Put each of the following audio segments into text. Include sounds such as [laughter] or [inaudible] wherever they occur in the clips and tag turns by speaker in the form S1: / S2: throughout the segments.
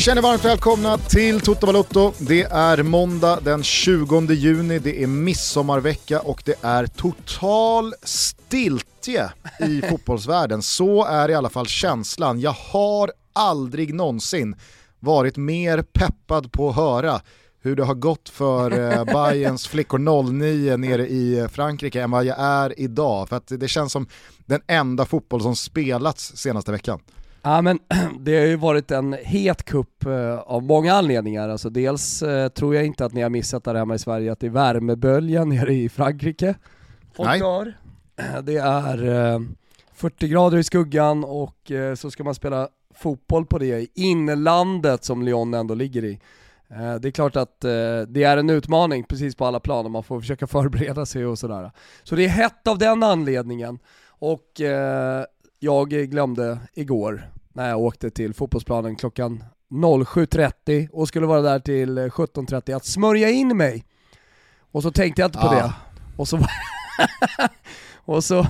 S1: Känner varmt välkomna till Toto Balotto. Det är måndag den 20 juni, det är midsommarvecka och det är total stiltje i [laughs] fotbollsvärlden. Så är i alla fall känslan. Jag har aldrig någonsin varit mer peppad på att höra hur det har gått för eh, [laughs] Bayerns flickor 09 nere i Frankrike än vad jag är idag. För att det känns som den enda fotboll som spelats senaste veckan.
S2: Ja men [clears throat] det har ju varit en het kupp eh, av många anledningar. Alltså dels eh, tror jag inte att ni har missat där hemma i Sverige att det är värmebölja nere i Frankrike. Och
S1: Nej. [clears throat]
S2: Det är eh, 40 grader i skuggan och eh, så ska man spela fotboll på det i inlandet som Lyon ändå ligger i. Eh, Det är klart att eh, det är en utmaning precis på alla plan och man får försöka [laughs] förbereda sig och sådär. Så det är hett av den anledningen. Och eh, jag glömde igår när jag åkte till fotbollsplanen klockan 07.30 och skulle vara där till eh, 17.30 att smörja in mig. Och så tänkte jag inte på
S1: Ah.
S2: det. Och så, [laughs] och, så,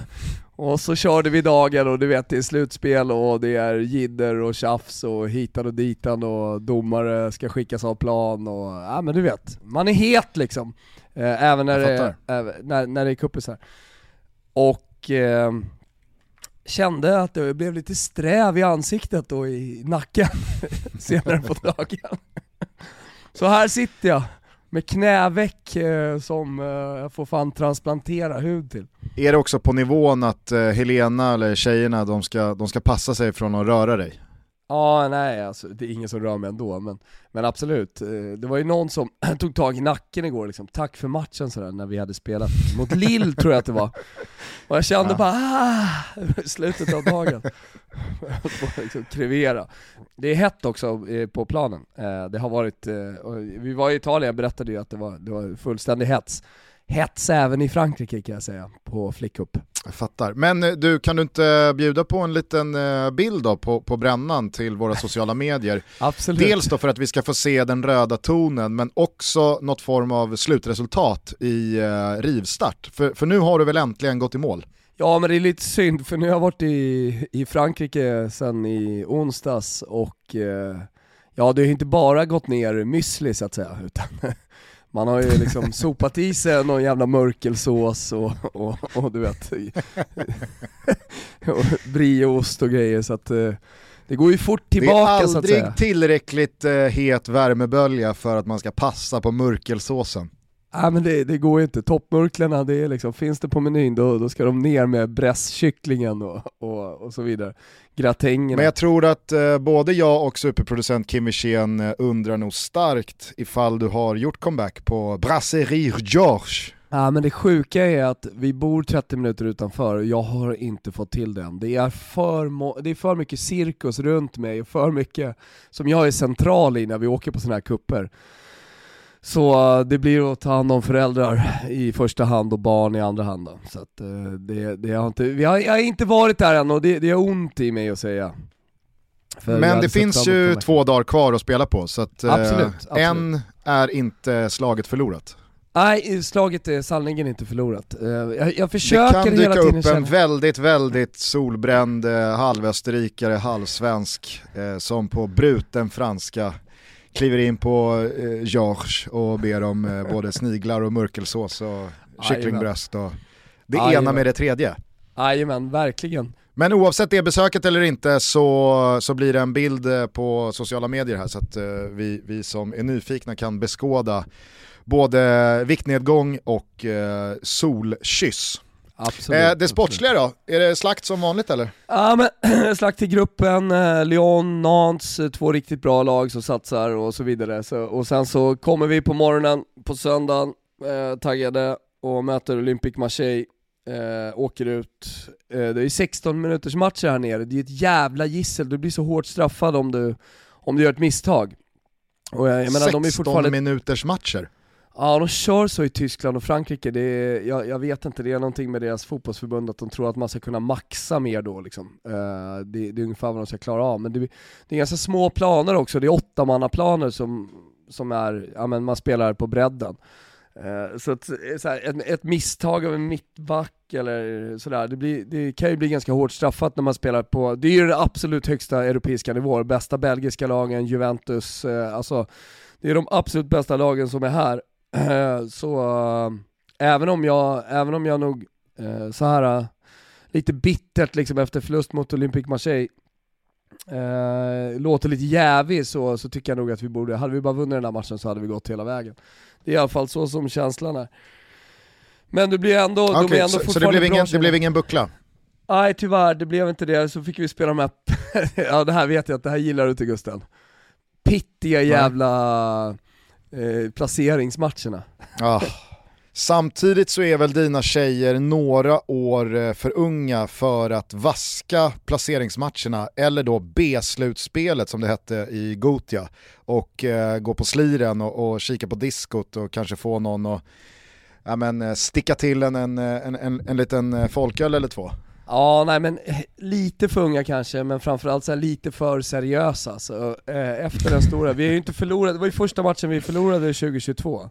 S2: och så körde vi dagen och du vet det är slutspel och det är jidder och tjafs och hitan och ditan och domare ska skickas av plan och ja men du vet, man är het liksom. Eh, även när, det, när, när det är kuppisar. Och eh, kände att jag blev lite sträv i ansiktet och i nacken [laughs] senare på dagen. Så här sitter jag med knäveck eh, som eh, jag får fan transplantera hud till.
S1: Är det också på nivån att eh, Helena eller tjejerna de ska, de ska passa sig från att röra dig?
S2: Ja, nej alltså det är ingen som rör mig ändå, men, men absolut. Eh, Det var ju någon som [clears throat] tog tag i nacken igår liksom, tack för matchen sådär när vi hade spelat mot Lill [laughs] tror jag att det var. Och jag kände
S1: Ja.
S2: bara ah, [laughs] slutet av dagen. [laughs] Liksom krevera. Det är hett också eh, på planen. Eh, Det har varit, vi var i Italien, jag berättade ju att det var, det var fullständig hets. Hets även i Frankrike kan jag säga, på flickcup.
S1: Jag fattar. Men eh, du, kan du inte bjuda på en liten eh, bild då på, på brännan till våra sociala medier? [laughs]
S2: Absolut.
S1: Dels då för att vi ska få se den röda tonen, men också något form av slutresultat i eh, rivstart. För, för nu har du väl äntligen gått i mål?
S2: Ja men det är lite synd för nu har jag varit i, i Frankrike sen i onsdags och eh, ja det har inte bara gått ner müsli så att säga utan man har ju liksom [laughs] sopat i sig någon jävla mörkelsås och, och, och du vet [laughs] och brieost och grejer så att eh, det går ju fort tillbaka
S1: det är
S2: så att säga.
S1: aldrig tillräckligt eh, het värmebölja för att man ska passa på mörkelsåsen.
S2: Nej men det, det går ju inte, toppmurklorna det är liksom, finns det på menyn då, då ska de ner med brässkycklingen och, och, och så vidare. Gratängerna.
S1: Men jag tror att eh, både jag och superproducent Kim Wirsén eh, undrar nog starkt ifall du har gjort comeback på Brasserie Georges.
S2: Ja men det sjuka är att vi bor 30 minuter utanför och jag har inte fått till det än. Det är för, det är för mycket cirkus runt mig och för mycket som jag är central i när vi åker på sådana här kupper. Så eh, det blir att ta hand om föräldrar i första hand och barn i andra hand då. Så att, eh, det, det har inte, vi har, jag har inte varit där än och det, det är ont i mig att säga. För
S1: Men det finns ju två dagar kvar att spela på så att eh,
S2: Absolut,
S1: än är inte slaget förlorat.
S2: Nej, slaget är sannerligen inte förlorat. Jag, jag
S1: Det
S2: försöker
S1: kan
S2: hela
S1: dyka
S2: tiden
S1: upp
S2: känna...
S1: en väldigt, väldigt solbränd halvösterrikare, halvsvensk eh, som på bruten franska kliver in på eh, Georges och ber om eh, både sniglar och mörkelsås och kycklingbröst och det ena
S2: Jajamän.
S1: med det tredje.
S2: Jajamän, verkligen.
S1: Men oavsett det besöket eller inte så, så blir det en bild eh, på sociala medier här så att eh, vi, vi som är nyfikna kan beskåda både viktnedgång och eh, solkyss.
S2: Absolut.
S1: Eh, det sportsliga då, är det slakt som vanligt eller?
S2: Ja men [clears throat] slakt till gruppen, eh, Lyon, Nantes, eh, två riktigt bra lag som satsar och så vidare. Så, och sen så kommer vi på morgonen på söndagen, eh, taggade och möter Olympique Marseille. Eh, åker ut, eh, det är 16 minuters matcher här nere, det är ett jävla gissel, du blir så hårt straffad om du, om du gör ett misstag. Och jag, jag menar,
S1: 16
S2: de är fortfarande
S1: minuters matcher.
S2: Ja, de kör så i Tyskland och Frankrike, det är, jag, jag vet inte, det är någonting med deras fotbollsförbund att de tror att man ska kunna maxa mer då liksom. Uh, det, det är ungefär vad de ska klara av, men det, det är ganska små planer också, det är åttamannaplaner som, som är, ja men man spelar på bredden. Uh, så, att, eh, så här, ett, ett, misstag av en mittback eller sådär, det, blir, det kan ju bli ganska hårt straffat när man spelar på, det är ju den absolut högsta europeiska nivån, bästa belgiska lagen, Juventus, uh, alltså det är de absolut bästa lagen som är här så även om jag, även om jag nog så här lite bittert liksom efter förlust mot Olympique Marseille låter lite jävig så, så tycker jag nog att vi borde, hade vi bara vunnit den här matchen så hade vi gått hela vägen. Det är i alla fall så som känslan är. Men det blir ändå,
S1: okay, de är ändå så, så det, blev ingen, det blev ingen buckla?
S2: Nej tyvärr, det blev inte det. Så fick vi spela de här, [laughs] ja det här vet jag att det här gillar du inte Gusten. Pittiga jävla eh, placeringsmatcherna.
S1: Ah. Samtidigt så är väl dina tjejer några år eh, för unga för att vaska placeringsmatcherna, eller då B-slutspelet som det hette i Gotia, och eh, gå på sliren och, och kika på diskot och kanske få någon att ja, men, eh, sticka till en, en, en, en, en liten eh, folköl eller två.
S2: Ja, nej men eh, lite för unga kanske, men framförallt så lite för seriösa. alltså. eh, efter den stora, vi har ju inte förlorat, det var ju första matchen vi förlorade 2022.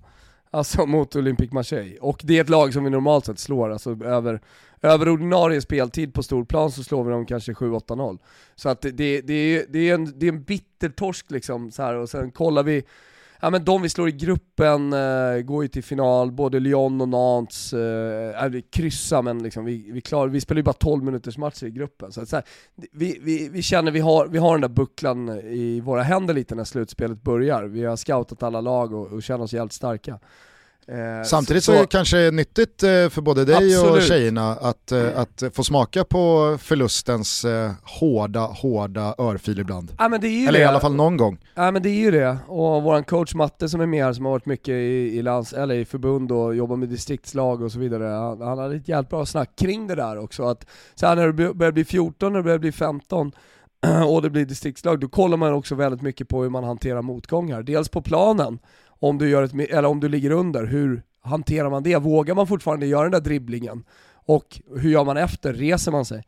S2: Alltså mot Olympique Marseille. Och det är ett lag som vi normalt sett slår, alltså över, över ordinarie speltid på storplan så slår vi dem kanske 7-8-0. Så att det, det, det, är, det, är en, det är en bitter torsk liksom, så här. och sen kollar vi ja men de vi slår i gruppen uh, går ju till final, både Lyon och Nantes, uh, vi kryssar men liksom, vi, vi, klar, vi spelar ju bara 12 minuters matcher i gruppen. Så, så här, vi, vi, vi känner vi har, vi har den där bucklan i våra händer lite när slutspelet börjar. Vi har scoutat alla lag och, och känner oss jävligt starka.
S1: Eh, Samtidigt så, så är det kanske nyttigt eh, för både dig absolut. och tjejerna att, eh, att få smaka på förlustens hårda, hårda örfil ibland.
S2: Ja,
S1: eller
S2: det.
S1: i alla fall någon gång.
S2: Ja men det är ju det, och vår coach Matte som är med här som har varit mycket i, i, lands, eller i förbund och jobbar med distriktslag och så vidare, han, han hade ett jävligt bra snack kring det där också. Att så här, när det börjar bli 14, när det börjar bli 15, [clears throat] och det blir distriktslag, då kollar man också väldigt mycket på hur man hanterar motgångar. Dels på planen, om du, gör ett, eller om du ligger under, hur hanterar man det? Vågar man fortfarande göra den där dribblingen? Och hur gör man efter? Reser man sig?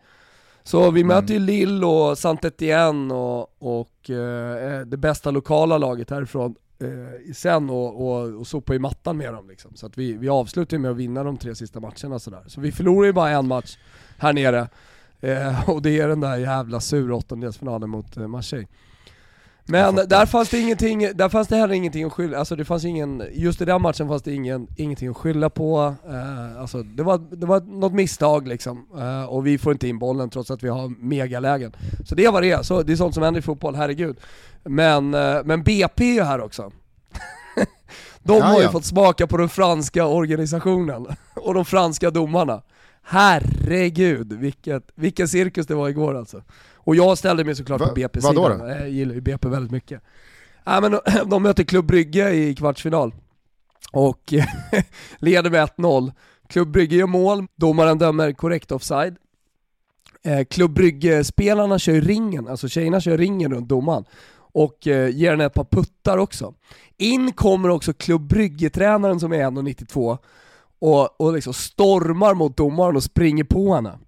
S2: Så vi mm. möter ju Lille och saint Etienne och, och eh, det bästa lokala laget härifrån eh, sen och, och, och sopa i mattan med dem liksom. Så att vi, vi avslutar med att vinna de tre sista matcherna sådär. Så vi förlorar ju bara en match här nere. Eh, [laughs] och det är den där jävla sura åttondelsfinalen mot eh, Marseille. Men där fanns det ingenting, där fanns det heller ingenting att skylla, alltså det fanns ingen, just i den matchen fanns det ingen, ingenting att skylla på. Uh, alltså det var, det var något misstag liksom, uh, och vi får inte in bollen trots att vi har megalägen. Så det var det, så det är sånt som händer i fotboll, herregud. Men, uh, men BP är ju här också. [laughs] de ja, har ju ja. fått smaka på den franska organisationen [laughs] och de franska domarna. Herregud, vilket, vilken cirkus det var igår alltså. Och jag ställde mig såklart Va, på BP-sidan, jag gillar ju BP väldigt mycket. Ja, men [clears throat] de möter Klubb Brygge i kvartsfinal och [laughs] leder med 1-0. Klubb Brygge gör mål, domaren dömer korrekt offside. Eh, Klubb Brygge-spelarna kör ringen, alltså tjejerna kör ringen runt domaren och eh, ger henne ett par puttar också. In kommer också Klubb Brygge-tränaren som är 1,92 och, och liksom stormar mot domaren och springer på henne.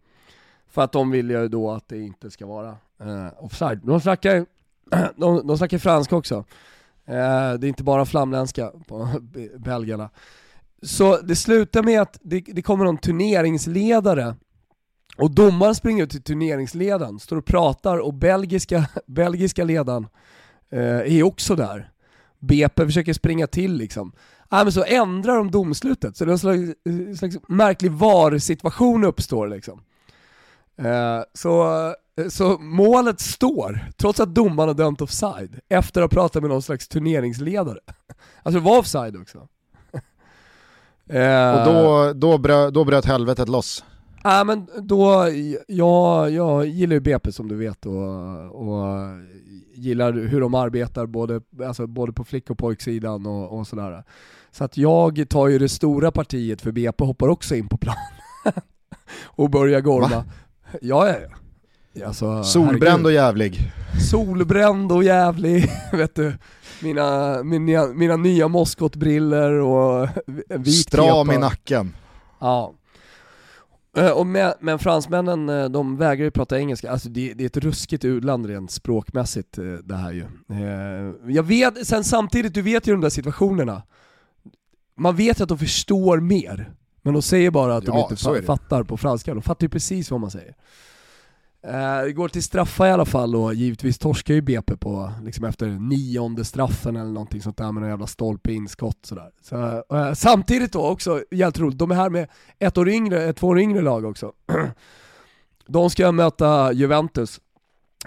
S2: För att de vill ju då att det inte ska vara eh, offside. De snackar, [clears throat] de, de snackar franska också. Eh, det är inte bara flamländska på [laughs] belgarna. Så det slutar med att det, det kommer någon turneringsledare och domaren springer ut till turneringsledaren, står och pratar och belgiska, [laughs] belgiska ledaren eh, är också där. BP försöker springa till liksom. Äh, men så ändrar de domslutet, så det är en slags, eh, slags märklig VAR-situation uppstår liksom. Eh, så, så målet står, trots att domaren har dömt offside, efter att ha pratat med någon slags turneringsledare. [laughs] Alltså det var offside också. [laughs]
S1: Eh, och då, då, brö, då bröt helvetet loss?
S2: Nej äh, men då, jag, jag gillar ju BP som du vet och, och gillar hur de arbetar både, alltså både på flick och pojksidan och, och sådär. Så att jag tar ju det stora partiet för BP hoppar också in på plan [laughs] och börjar gorma. Va? Ja, ja, ja. Alltså,
S1: Solbränd herregud. och jävlig.
S2: Solbränd och jävlig, [laughs] vet du. Mina, mina, mina nya moskotbriller och [laughs]
S1: vit Stram i nacken.
S2: Ja. Eh, och med, men fransmännen eh, de vägrar ju prata engelska, alltså det, det är ett ruskigt u-land rent språkmässigt eh, det här ju. Jag vet, sen samtidigt, du vet ju de där situationerna. man vet att de förstår mer, men de säger bara att de
S1: Ja,
S2: inte fa- fattar på franska. De fattar ju precis vad man säger. Eh, det går till straffa i alla fall och givetvis torskar ju BP på, liksom efter nionde straffen eller någonting sånt där med någon jävla stolpe inskott sådär. Så, eh, samtidigt då också, jävligt roligt, de är här med ett år yngre, ett två år yngre lag också. [clears throat] de ska möta Juventus.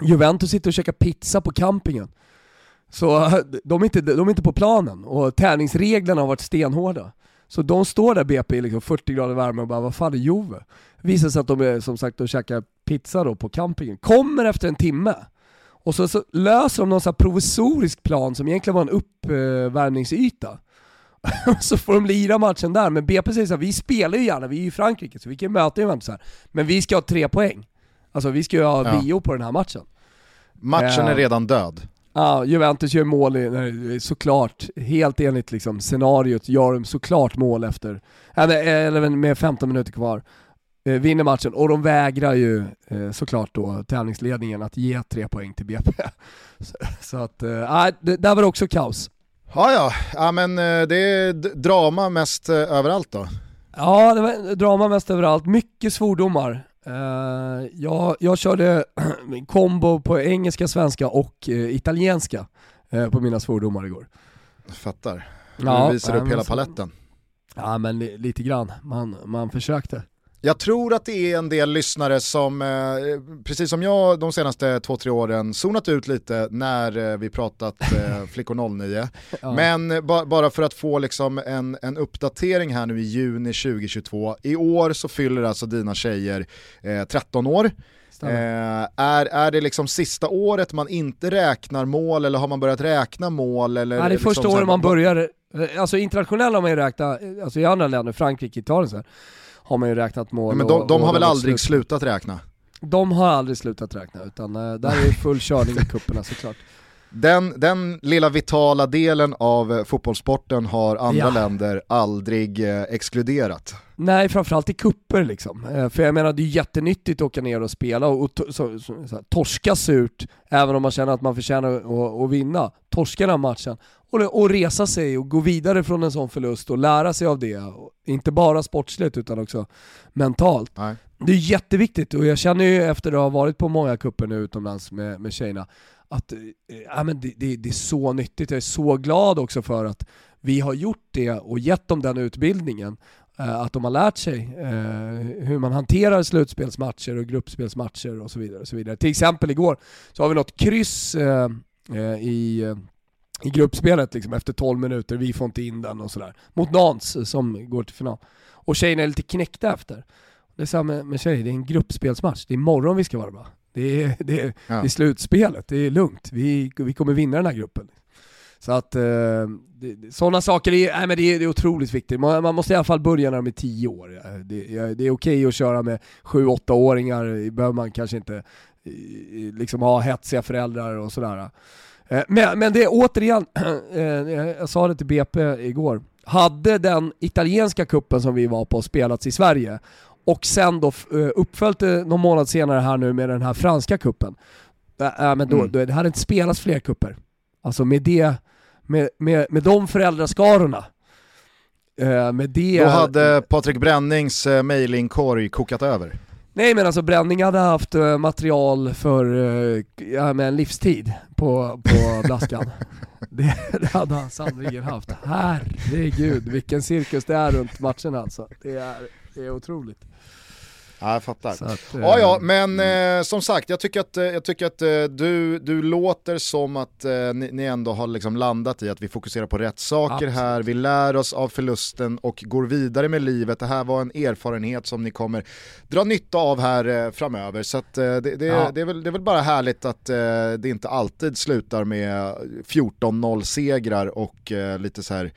S2: Juventus sitter och käkar pizza på campingen. Så eh, de är, inte, de är inte på planen och träningsreglerna har varit stenhårda. Så de står där BP i liksom 40 grader värme och bara vad fan är Juve? Visar sig att de är som sagt och käkar pizza då på campingen. Kommer efter en timme. Och så, så löser de någon sån provisorisk plan som egentligen var en uppvärmningsyta. [laughs] så får de lira matchen där, men BP säger såhär, vi spelar ju gärna, vi är ju i Frankrike så vi kan möta Juventus här. Men vi ska ha tre poäng. Alltså vi ska ju ha
S1: Ja.
S2: VO på den här matchen.
S1: Matchen är redan död.
S2: Ja, Juventus gör mål, i, nej, såklart, helt enligt liksom, scenariot gör de såklart mål efter, eller, med 15 minuter kvar, eh, vinner matchen och de vägrar ju eh, såklart då tävlingsledningen att ge tre poäng till BP. [laughs] så, så att, eh, nej, det, där var det också kaos.
S1: Ja, ja, ja men eh, det är drama mest eh, överallt då.
S2: Ja, det var drama mest överallt, mycket svordomar. Eh, jag, jag körde [clears throat] kombo på engelska, svenska och eh, italienska eh, på mina svordomar igår.
S1: Jag fattar.
S2: Ja,
S1: du visar
S2: nej,
S1: upp hela
S2: så-
S1: paletten.
S2: Ja men li- lite grann, man, man försökte.
S1: Jag tror att det är en del lyssnare som, eh, precis som jag de senaste två, tre åren, zonat ut lite när eh, vi pratat eh, [laughs] Flickor 09.
S2: Ja.
S1: Men ba- bara för att få liksom en, en uppdatering här nu i juni 2022. I år så fyller alltså dina tjejer eh, 13 år. Eh, är, är det liksom sista året man inte räknar mål eller har man börjat räkna mål? Eller
S2: Nej, det är
S1: liksom
S2: första året man börjar, alltså internationellt har man ju räknat, alltså i andra länder, Frankrike, Italien så här, har man ju räknat mål.
S1: Ja, men de,
S2: och-
S1: de
S2: och
S1: har väl aldrig
S2: slut.
S1: slutat räkna?
S2: De har aldrig slutat räkna, utan eh, där är det full körning i [laughs] kupperna såklart.
S1: Den, den lilla vitala delen av eh, fotbollssporten har andra
S2: Ja.
S1: länder aldrig eh, exkluderat.
S2: Nej, framförallt i kupper liksom. Eh, För jag menar, det är jättenyttigt att åka ner och spela och, och så, så, så här, torska surt, även om man känner att man förtjänar att, vinna. Torska den här matchen och, och resa sig och gå vidare från en sån förlust och lära sig av det. Inte bara sportsligt utan också mentalt.
S1: Nej.
S2: Det är jätteviktigt och jag känner ju efter att ha varit på många kupper nu utomlands med, med tjejerna att äh, men det, det, det är så nyttigt. Jag är så glad också för att vi har gjort det och gett dem den utbildningen. Äh, att de har lärt sig äh, hur man hanterar slutspelsmatcher och gruppspelsmatcher och så vidare. Och så vidare. Till exempel igår så har vi något kryss äh, i, i gruppspelet liksom, efter 12 minuter, vi får inte in den och sådär. Mot Nans som går till final. Och tjejerna är lite knäckta efter. Det är samma med, med tjejer, det är en gruppspelsmatch. Det är imorgon vi ska vara bra. Det är, det är,
S1: Ja.
S2: det är slutspelet, det är lugnt. Vi, vi kommer vinna den här gruppen. Så att eh, sådana saker är, nej, men det är, det är otroligt viktigt. Man, man måste i alla fall börja när de är 10 år. Det, det är okej att köra med 7-8-åringar, det behöver man kanske inte liksom ha hetsiga föräldrar och sådär. Eh, Men, men det är återigen, [clears throat] eh, jag sa det till BP igår, hade den italienska kuppen som vi var på spelats i Sverige och sen då eh, uppföljt det någon månad senare här nu med den här franska kuppen, äh, men då,
S1: Mm.
S2: då, det hade inte spelats fler kupper. Alltså med det, med, med, med de föräldraskarorna. Eh, med det...
S1: Då hade Patrik Brännings eh, mailinkorg kokat över.
S2: Nej men alltså Bränning hade haft eh, material för eh, ja, med en livstid på, på flaskan. [laughs] det, det hade han sannerligen haft. Herregud vilken cirkus det är runt matchen alltså. Det är, det är otroligt.
S1: Ja, jag fattar.
S2: Att, eh,
S1: Ja, ja, men eh, som sagt, jag tycker att, eh, jag tycker att eh, du, du låter som att eh, ni, ni ändå har liksom landat i att vi fokuserar på rätt saker
S2: Absolut.
S1: här, vi lär oss av förlusten och går vidare med livet. Det här var en erfarenhet som ni kommer dra nytta av här eh, framöver. Så att, eh, det, det,
S2: Ja.
S1: det, är väl, det är väl bara härligt att eh, det inte alltid slutar med 14-0 segrar och eh, lite så här,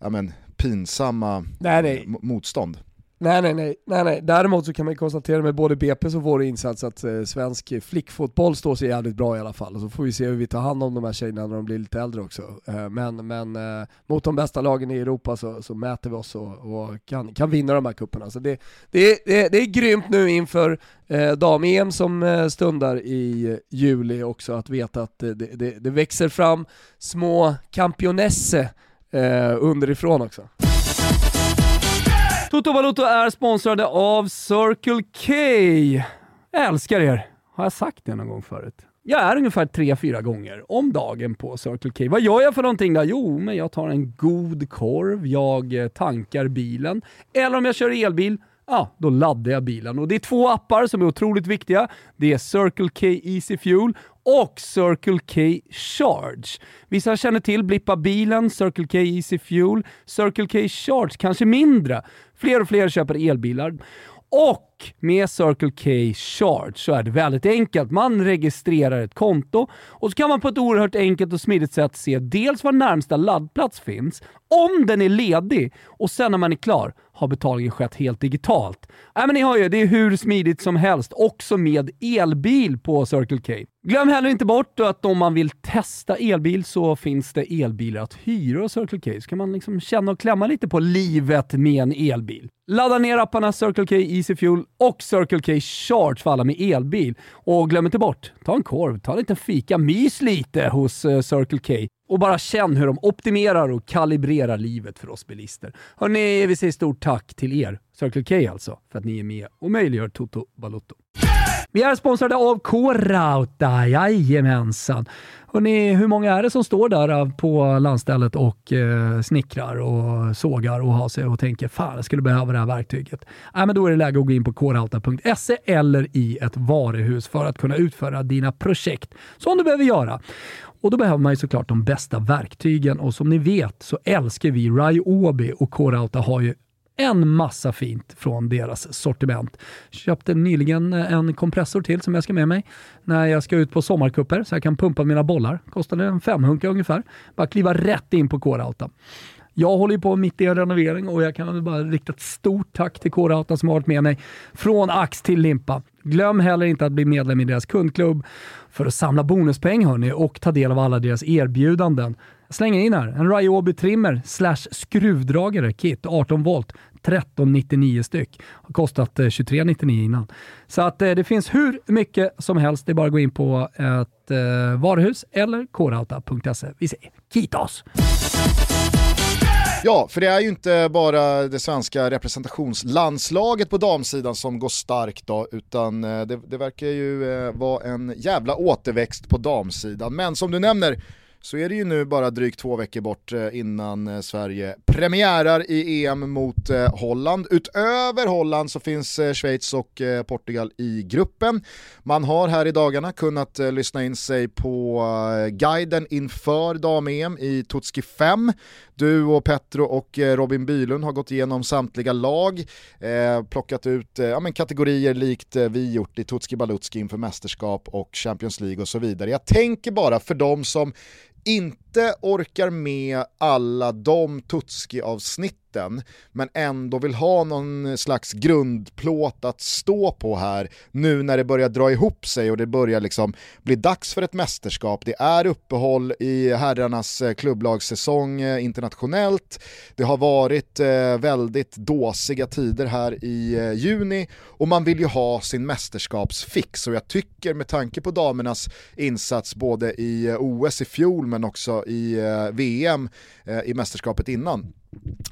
S1: ja men pinsamma
S2: Nej, nej.
S1: motstånd.
S2: Nej, nej, nej, nej, nej. Däremot så kan man konstatera med både BP's och vår insats att eh, svensk flickfotboll står sig jävligt bra i alla fall. Och så får vi se hur vi tar hand om de här tjejerna när de blir lite äldre också. Eh, men men eh, mot de bästa lagen i Europa så, så mäter vi oss och, och kan, kan vinna de här cuperna. Så det, det, det, det är grymt nu inför eh, dam-EM som eh, stundar i juli också, att veta att det, det, det, det växer fram små campionesse eh, underifrån också.
S3: Toto Valuto är sponsrade av Circle K. Jag älskar er. Har jag sagt det någon gång förut? Jag är ungefär 3-4 gånger om dagen på Circle K. Vad gör jag för någonting då? Jo, men jag tar en god korv, jag eh, tankar bilen, eller om jag kör elbil, ja, då laddar jag bilen. Och det är två appar som är otroligt viktiga. Det är Circle K Easy Fuel och Circle K Charge. Vissa känner till Blippa bilen, Circle K Easy Fuel, Circle K Charge kanske mindre. Fler och fler köper elbilar. Och med Circle K Charge så är det väldigt enkelt. Man registrerar ett konto och så kan man på ett oerhört enkelt och smidigt sätt se dels var närmsta laddplats finns, om den är ledig och sen när man är klar har betalningen skett helt digitalt. Äh, men ni hör ju, det är hur smidigt som helst, också med elbil på Circle K. Glöm heller inte bort att om man vill testa elbil så finns det elbilar att hyra hos Circle K. Så kan man liksom känna och klämma lite på livet med en elbil. Ladda ner apparna Circle K Easy Fuel och Circle K Charge för alla med elbil. Och glöm inte bort, ta en korv, ta en liten fika, mys lite hos eh, Circle K och bara känn hur de optimerar och kalibrerar livet för oss bilister. Hörni, vi säger stort tack till er, Circle K alltså, för att ni är med och möjliggör Toto Balotto. Vi är sponsrade av K-Rauta, jajamensan. Hörrni, hur många är det som står där eh, på landstället och eh, snickrar och sågar och har sig och tänker fan, jag skulle behöva det här verktyget. Äh, men då är det läge att gå in på krauta.se eller i ett varuhus för att kunna utföra dina projekt som du behöver göra. Och då behöver man ju såklart de bästa verktygen och som ni vet så älskar vi Ryobi och K-Rauta har ju en massa fint från deras sortiment. Köpte nyligen eh, en kompressor till som jag ska med mig när jag ska ut på sommarkupper så jag kan pumpa mina bollar. Kostade en femhunka ungefär. Bara kliva rätt in på K-Rauta. Jag håller ju på mitt i en renovering och jag kan bara rikta ett stort tack till K-Rauta som har varit med mig från ax till limpa. Glöm heller inte att bli medlem i deras kundklubb för att samla bonuspoäng hörni och ta del av alla deras erbjudanden. Slänger in här en Ryobi trimmer slash skruvdragare kit 18 volt 1399 styck. Har kostat eh, 2399 innan. Så att eh, det finns hur mycket som helst. Det är bara att gå in på ett eh, varuhus eller korauta.se. Vi säger kitos!
S1: Ja, för det är ju inte bara det svenska representationslandslaget på damsidan som går starkt då, utan det, det verkar ju vara en jävla återväxt på damsidan. Men som du nämner, så är det ju nu bara drygt två veckor bort eh, innan eh, Sverige premiärar i EM mot eh, Holland. Utöver Holland så finns Schweiz och Portugal i gruppen. Man har här i dagarna kunnat lyssna in sig på guiden inför dam-EM i Totski 5. Du och Petro och Robin Bylund har gått igenom samtliga lag, plockat ut ja, men kategorier likt vi gjort i Totski Balutski inför mästerskap och Champions League och så vidare. Jag tänker bara för de som inte orkar med alla de Tutski-avsnitten men ändå vill ha någon slags grundplåt att stå på här nu när det börjar dra ihop sig och det börjar liksom bli dags för ett mästerskap. Det är uppehåll i herrarnas eh, klubblagssäsong eh, internationellt. Det har varit eh, väldigt dåsiga tider här i juni och man vill ju ha sin mästerskapsfix och jag tycker med tanke på damernas insats både i OS i fjol men också i eh, VM eh, i mästerskapet innan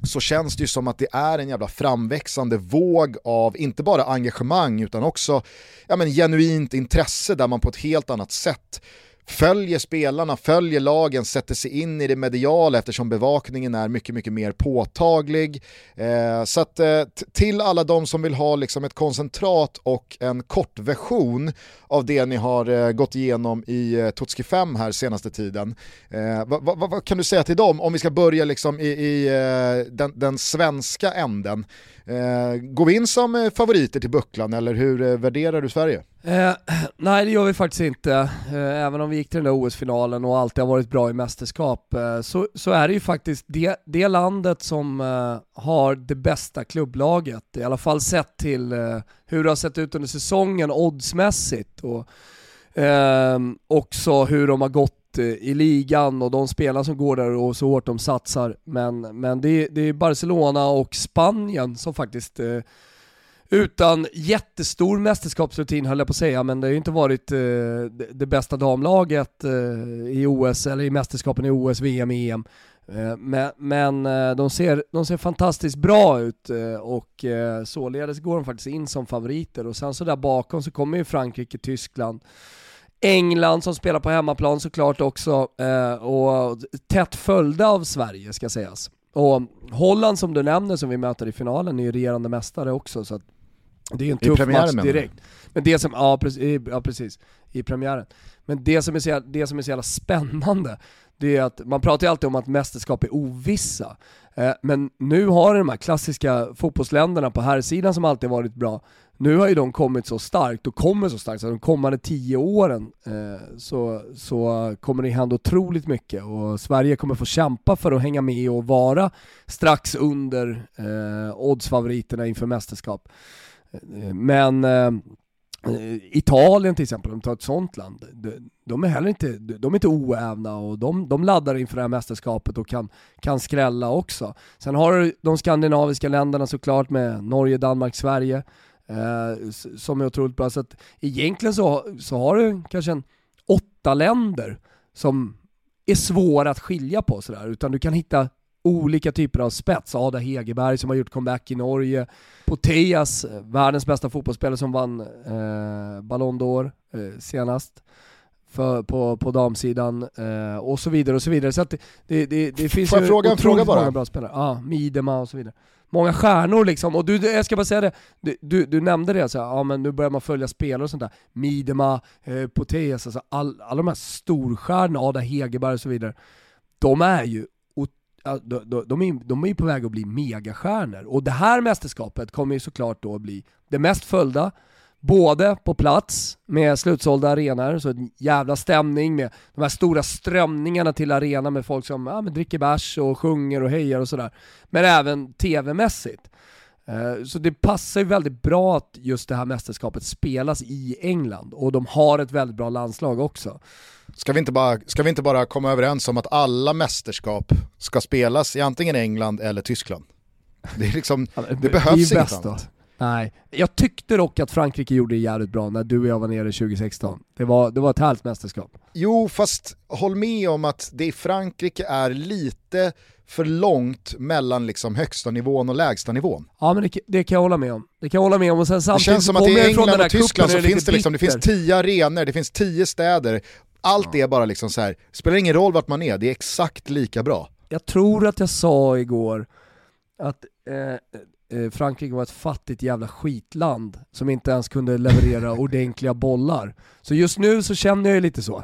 S1: så känns det ju som att det är en jävla framväxande våg av inte bara engagemang utan också ja, men, genuint intresse där man på ett helt annat sätt följer spelarna, följer lagen, sätter sig in i det mediala eftersom bevakningen är mycket, mycket mer påtaglig. Eh, så att eh, till alla de som vill ha liksom ett koncentrat och en kortversion av det ni har eh, gått igenom i eh, Totski 5 här senaste tiden. Eh, vad, va, va kan du säga till dem om vi ska börja liksom i, i eh, den, den, svenska änden? Eh, går vi in som eh, favoriter till bucklan eller hur eh, värderar du Sverige?
S3: Eh, [clears throat] nej det gör vi faktiskt inte. Eh, även om vi gick till den där OS-finalen och alltid har varit bra i mästerskap eh, så, så är det ju faktiskt det, det landet som eh, har det bästa klubblaget. I alla fall sett till eh, hur det har sett ut under säsongen oddsmässigt och ehm, också hur de har gått eh, i ligan och de spelare som går där och så hårt de satsar. Men, men det, det är Barcelona och Spanien som faktiskt
S2: utan jättestor mästerskapsrutin höll jag på att säga, men det har ju inte varit eh, det bästa damlaget eh, i OS eller i mästerskapen i OS, VM, EM. Eh, men, men eh, de, ser, de ser fantastiskt bra ut eh, och eh, således går de faktiskt in som favoriter och sen så där bakom så kommer ju Frankrike, Tyskland, England som spelar på hemmaplan såklart också eh, och tätt följda av Sverige ska sägas. Och Holland som du nämner som vi möter i finalen är ju regerande mästare också så att det är en tuff match direkt. Men det som, ja precis, ja precis, i premiären. Men det som är så, det som är så jävla spännande, det är att man pratar ju alltid om att mästerskap är ovissa. Eh, men nu har de här klassiska fotbollsländerna på här sidan som alltid varit bra, nu har ju de kommit så starkt och kommer så starkt så de kommande tio åren eh, så, så kommer det hända otroligt mycket och Sverige kommer få kämpa för att hänga med och vara strax under eh, oddsfavoriterna inför mästerskap. Men eh, Italien till exempel, om vi tar ett sånt land, de är heller inte, de är inte oävna och de, de laddar inför det här mästerskapet och kan, kan skrälla också. Sen har du de skandinaviska länderna såklart med Norge, Danmark, Sverige eh, som är otroligt bra. Så att egentligen så, så har du kanske en åtta länder som är svåra att skilja på sådär, utan du kan hitta olika typer av spets. Ada Hegerberg som har gjort comeback i Norge, Poteas, världens bästa fotbollsspelare som vann eh, Ballon d'Or eh, senast för, på, på damsidan eh, och så vidare och så vidare. Så att det, det, det, det finns
S1: Får jag fråga en fråga bara?
S2: många bra spelare. Ja, ah, Midema och så vidare. Många stjärnor liksom, och du, jag ska bara säga det, du, du, du nämnde det, så här, ja men nu börjar man följa spelare och sånt där. Midema, eh, Poteas, alltså all, alla de här storstjärnorna, Ada Hegerberg och så vidare. De är ju de, de, de, är, de är ju på väg att bli megastjärnor. Och det här mästerskapet kommer ju såklart då bli det mest följda, både på plats med slutsålda arenor, så en jävla stämning med de här stora strömningarna till arenan med folk som ja, men dricker bärs och sjunger och hejar och sådär. Men även tv-mässigt. Eh, så det passar ju väldigt bra att just det här mästerskapet spelas i England och de har ett väldigt bra landslag också.
S1: Ska vi, inte bara, ska vi inte bara komma överens om att alla mästerskap ska spelas i antingen England eller Tyskland? Det, är liksom, det behövs inget annat.
S2: Nej, jag tyckte dock att Frankrike gjorde det jävligt bra när du och jag var nere 2016. Det var, det var ett härligt mästerskap.
S1: Jo, fast håll med om att det i Frankrike är lite för långt mellan liksom högsta nivån och lägsta nivån.
S2: Ja men det, det, kan jag hålla med om. Det kan jag hålla med om och sen
S1: samtidigt Det känns som att i England och Tyskland så finns det, liksom, det finns tio arenor, det finns tio städer. Allt ja. är bara liksom så här, spelar ingen roll vart man är, det är exakt lika bra.
S2: Jag tror att jag sa igår att eh, Eh, Frankrike var ett fattigt jävla skitland som inte ens kunde leverera [laughs] ordentliga bollar. Så just nu så känner jag ju lite så.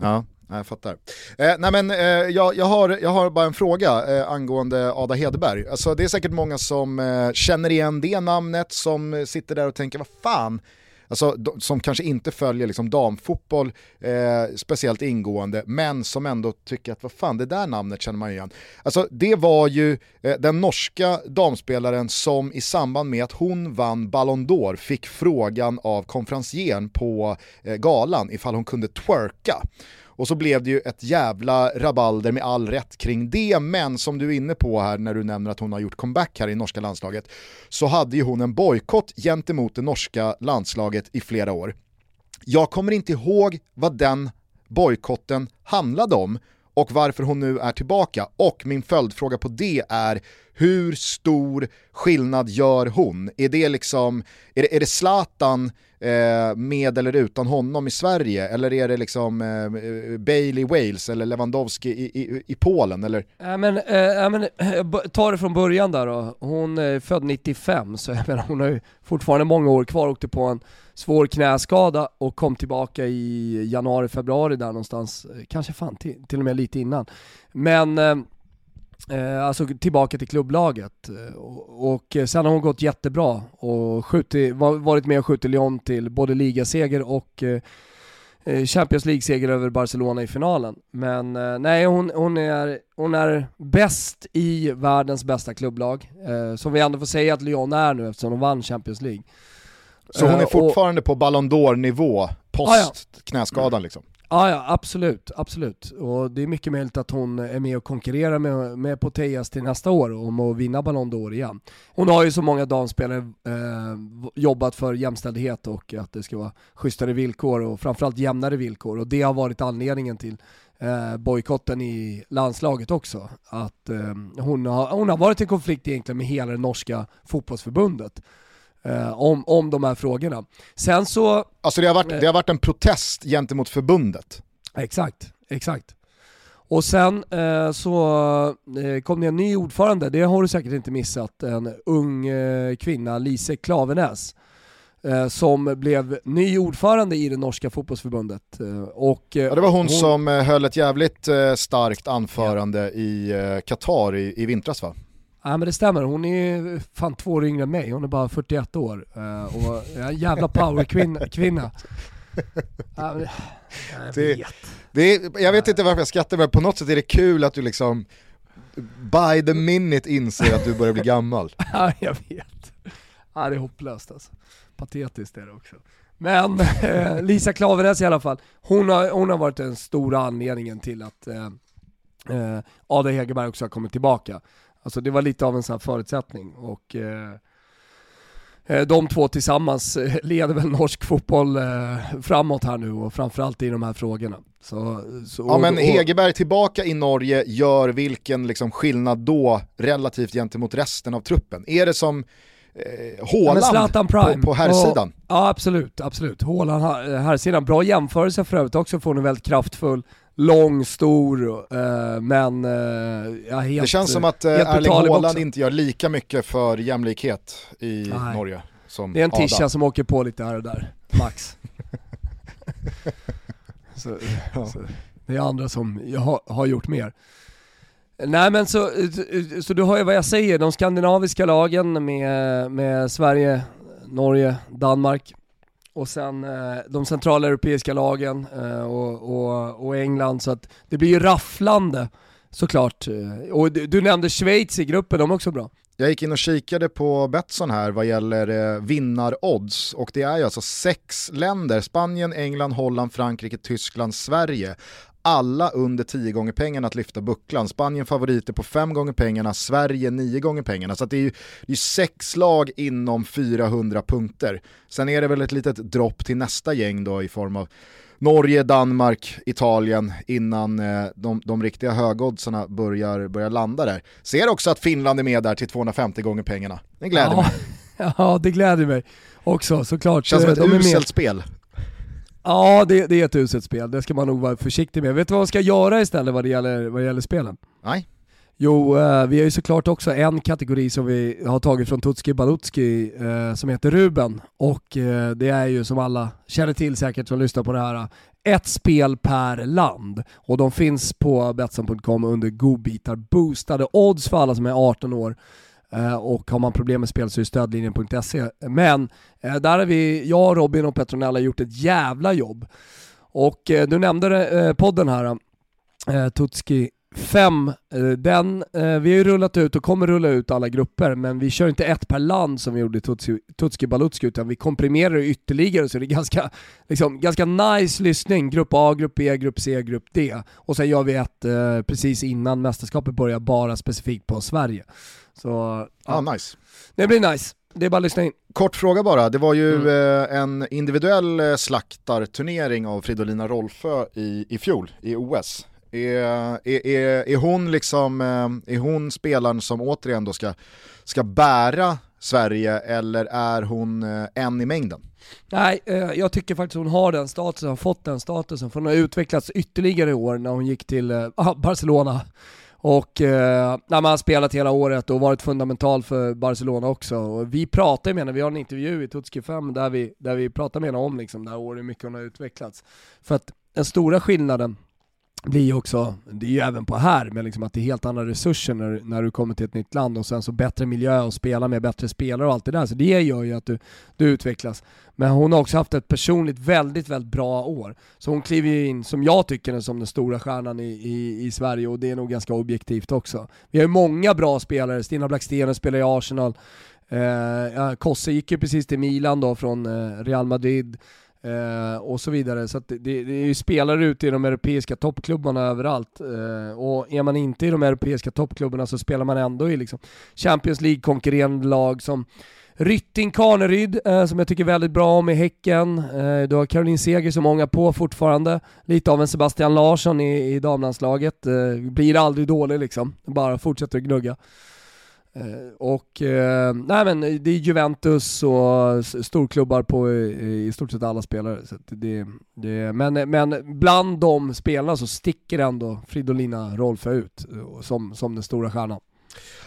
S1: ja, jag fattar. Eh, nej men, eh, jag, jag, har, jag har bara en fråga eh, angående Ada Hedeberg. Alltså, det är säkert många som eh, känner igen det namnet, som sitter där och tänker vad fan, alltså, som kanske inte följer liksom damfotboll eh, speciellt ingående, men som ändå tycker att vad fan, det där namnet känner man igen. Alltså det var ju eh, den norska damspelaren som i samband med att hon vann Ballon d'Or fick frågan av konferencieren på eh, galan ifall hon kunde twerka. Och så blev det ju ett jävla rabalder med all rätt kring det, men som du är inne på här när du nämner att hon har gjort comeback här i norska landslaget, så hade ju hon en bojkott gentemot det norska landslaget i flera år. Jag kommer inte ihåg vad den bojkotten handlade om och varför hon nu är tillbaka. Och min följdfråga på det är, hur stor skillnad gör hon? Är det liksom, är det, är det Zlatan eh, med eller utan honom i Sverige? Eller är det liksom eh, Bailey Wales eller Lewandowski i, i, i Polen? Eller?
S2: Äh, men, äh, men, eh, ta det från början där då. Hon är född 95, så jag menar, hon har ju fortfarande många år kvar, åkte på en svår knäskada och kom tillbaka i januari, februari där någonstans, eh, kanske fan till, till och med lite innan. Men eh, eh alltså tillbaka till klubblaget. Eh, och, och sen har hon gått jättebra och skjutit, varit med och skjutit Lyon till både ligaseger och eh, eh, Champions League-seger över Barcelona i finalen. Men eh, nej, hon, hon, är, hon är bäst i världens bästa klubblag. Eh, som vi ändå får säga att Lyon är nu eftersom de vann Champions League.
S1: Så hon är eh, fortfarande och, på Ballon d'Or nivå post ah, ja. knäskadan liksom?
S2: Ja, ja, absolut, absolut. Och det är mycket möjligt att hon är med och konkurrerar med, med Poteas till nästa år om att vinna Ballon d'Or igen. Hon har ju så många damspelare eh, jobbat för jämställdhet och att det ska vara schysstare villkor och framförallt jämnare villkor och det har varit anledningen till eh, bojkotten i landslaget också. Att eh, hon, har, hon har varit i konflikt egentligen med hela det norska fotbollsförbundet eh, om, om de här frågorna. Sen så...
S1: Alltså det har, varit, det har varit en protest gentemot förbundet.
S2: Exakt, exakt. Och sen eh, så eh, kom det en ny ordförande, det har du säkert inte missat, en ung eh, kvinna, Lise Klavenäs, eh, som blev ny ordförande i det norska fotbollsförbundet. Eh, och,
S1: ja, det var hon, hon, som höll ett jävligt starkt anförande ja. i Qatar i, i vintras va?
S2: Ja men det stämmer, hon är fan två år yngre än mig, hon är bara 41 år uh, och är en jävla powerkvinna. [laughs]
S1: Ja, jag, det, det är, jag vet inte varför jag skrattar men på något sätt är det kul att du liksom by the minute inser att du börjar bli gammal. [laughs]
S2: ja jag vet. Ja det är hopplöst alltså. Patetiskt är det också. Men eh, Lisa Klaveness i alla fall, hon har, hon har varit den stora anledningen till att eh, eh, Ada Hegerberg också har kommit tillbaka. Alltså det var lite av en sån här förutsättning och eh, eh de två tillsammans eh, [laughs] leder väl norsk fotboll eh, framåt här nu och framförallt i de här frågorna. Så,
S1: så, ja men Hegerberg tillbaka i Norge gör vilken liksom skillnad då relativt gentemot resten av truppen? Är det som eh, Håland på, på herrsidan?
S2: Ja absolut, absolut. Håland herrsidan, bra jämförelse för övrigt också, får en väldigt kraftfull lång, stor, uh, men uh, ja, helt,
S1: Det känns som att uh, Erling Haaland inte gör lika mycket för jämlikhet i Nej. Norge som
S2: Det är en tisha som åker på lite här och där, max. [laughs] så, ja. så, det är andra som har, har gjort mer. Nej men så, så du har ju vad jag säger, de skandinaviska lagen med, med Sverige, Norge, Danmark, och sen eh, de centrala europeiska lagen eh, och, och, och, England, så att det blir ju rafflande såklart. Eh, och du, du, nämnde Schweiz i gruppen, de är också bra.
S1: Jag gick in och kikade på Betsson här vad gäller eh, vinnarodds och det är ju alltså sex länder, Spanien, England, Holland, Frankrike, Tyskland, Sverige alla under 10 gånger pengarna att lyfta bucklan. Spanien favoriter på 5 gånger pengarna, Sverige 9 gånger pengarna. Så det är ju det är sex lag inom 400 punkter. Sen är det väl ett litet dropp till nästa gäng då i form av Norge, Danmark, Italien innan eh, de, de riktiga högoddsarna börjar, börjar landa där. Ser också att Finland är med där till 250 gånger pengarna. Det gläder
S2: ja,
S1: mig. [laughs]
S2: Ja, det gläder mig också såklart.
S1: Känns som ett uselt spel.
S2: Ja, det, det är ett uselt spel. Det ska man nog vara försiktig med. Vet du vad man ska göra istället vad det gäller, vad det gäller spelen?
S1: Nej.
S2: Jo, eh, vi har ju såklart också en kategori som vi har tagit från Tutski Balutski eh, som heter Ruben. Och eh, det är ju som alla känner till säkert som lyssnar på det här, ett spel per land. Och de finns på Betsson.com under godbitar boostade odds för alla som är 18 år. Eh, och har man problem med spel så är stödlinjen.se. Men eh, där har vi, jag, Robin och Petronella gjort ett jävla jobb. Och eh, du nämnde eh, podden här, eh, Tutski 5, den, vi har ju rullat ut och kommer rulla ut alla grupper men vi kör inte ett per land som vi gjorde i Tutski, Tutski Balutski utan vi komprimerar det ytterligare så det är ganska, liksom, ganska nice lyssning. Grupp A, Grupp B, Grupp C, Grupp D. Och sen gör vi ett precis innan mästerskapet börjar bara specifikt på Sverige. Så,
S1: ja. Ah, nice.
S2: Det blir nice. Det är bara att lyssna in.
S1: Kort fråga bara, det var ju mm. eh, en individuell eh, slaktarturnering av Fridolina Rolfö i, i fjol i OS. Är, är, är, är, hon liksom, eh, är hon spelaren som återigen då ska, ska bära Sverige eller är hon en i mängden?
S2: Nej, jag tycker faktiskt hon har den statusen, har fått den statusen, för hon har utvecklats ytterligare i år när hon gick till [laughs] Barcelona och eh, när man har spelat hela året och varit fundamental för Barcelona också. Och vi pratar med henne, vi har en intervju i Tutski 5 där vi, där vi pratar med henne om liksom, det här året, hur mycket hon har utvecklats. För att den stora skillnaden blir ju också, det är ju även på här, men liksom att det är helt andra resurser när, när du kommer till ett nytt land och sen så bättre miljö och spela med bättre spelare och allt det där. Så det gör ju att du, du utvecklas. Men hon har också haft ett personligt väldigt, väldigt bra år. Så hon kliver ju in, som jag tycker, som den stora stjärnan i, i, i Sverige och det är nog ganska objektivt också. Vi har ju många bra spelare, Stina Blackstenen spelar i Arsenal, eh, Kosse gick ju precis till Milan då från eh, Real Madrid, Eh, och så vidare. Så det, det, är ju spelare ute i de europeiska toppklubbarna överallt. Eh, och är man inte i de europeiska toppklubbarna så spelar man ändå i liksom Champions League-konkurrerande lag som Rytting Kaneryd, eh, som jag tycker väldigt bra om i Häcken. Eh, du har Caroline Seger som många på fortfarande. Lite av en Sebastian Larsson i, i damlandslaget. Eh, blir aldrig dålig liksom, bara fortsätter att gnugga. Eh, och eh, nej men det är Juventus och storklubbar på i, i stort sett alla spelare. Så det, det, men, men bland de spelarna så sticker ändå Fridolina Rolfö ut eh, som, som den stora stjärnan.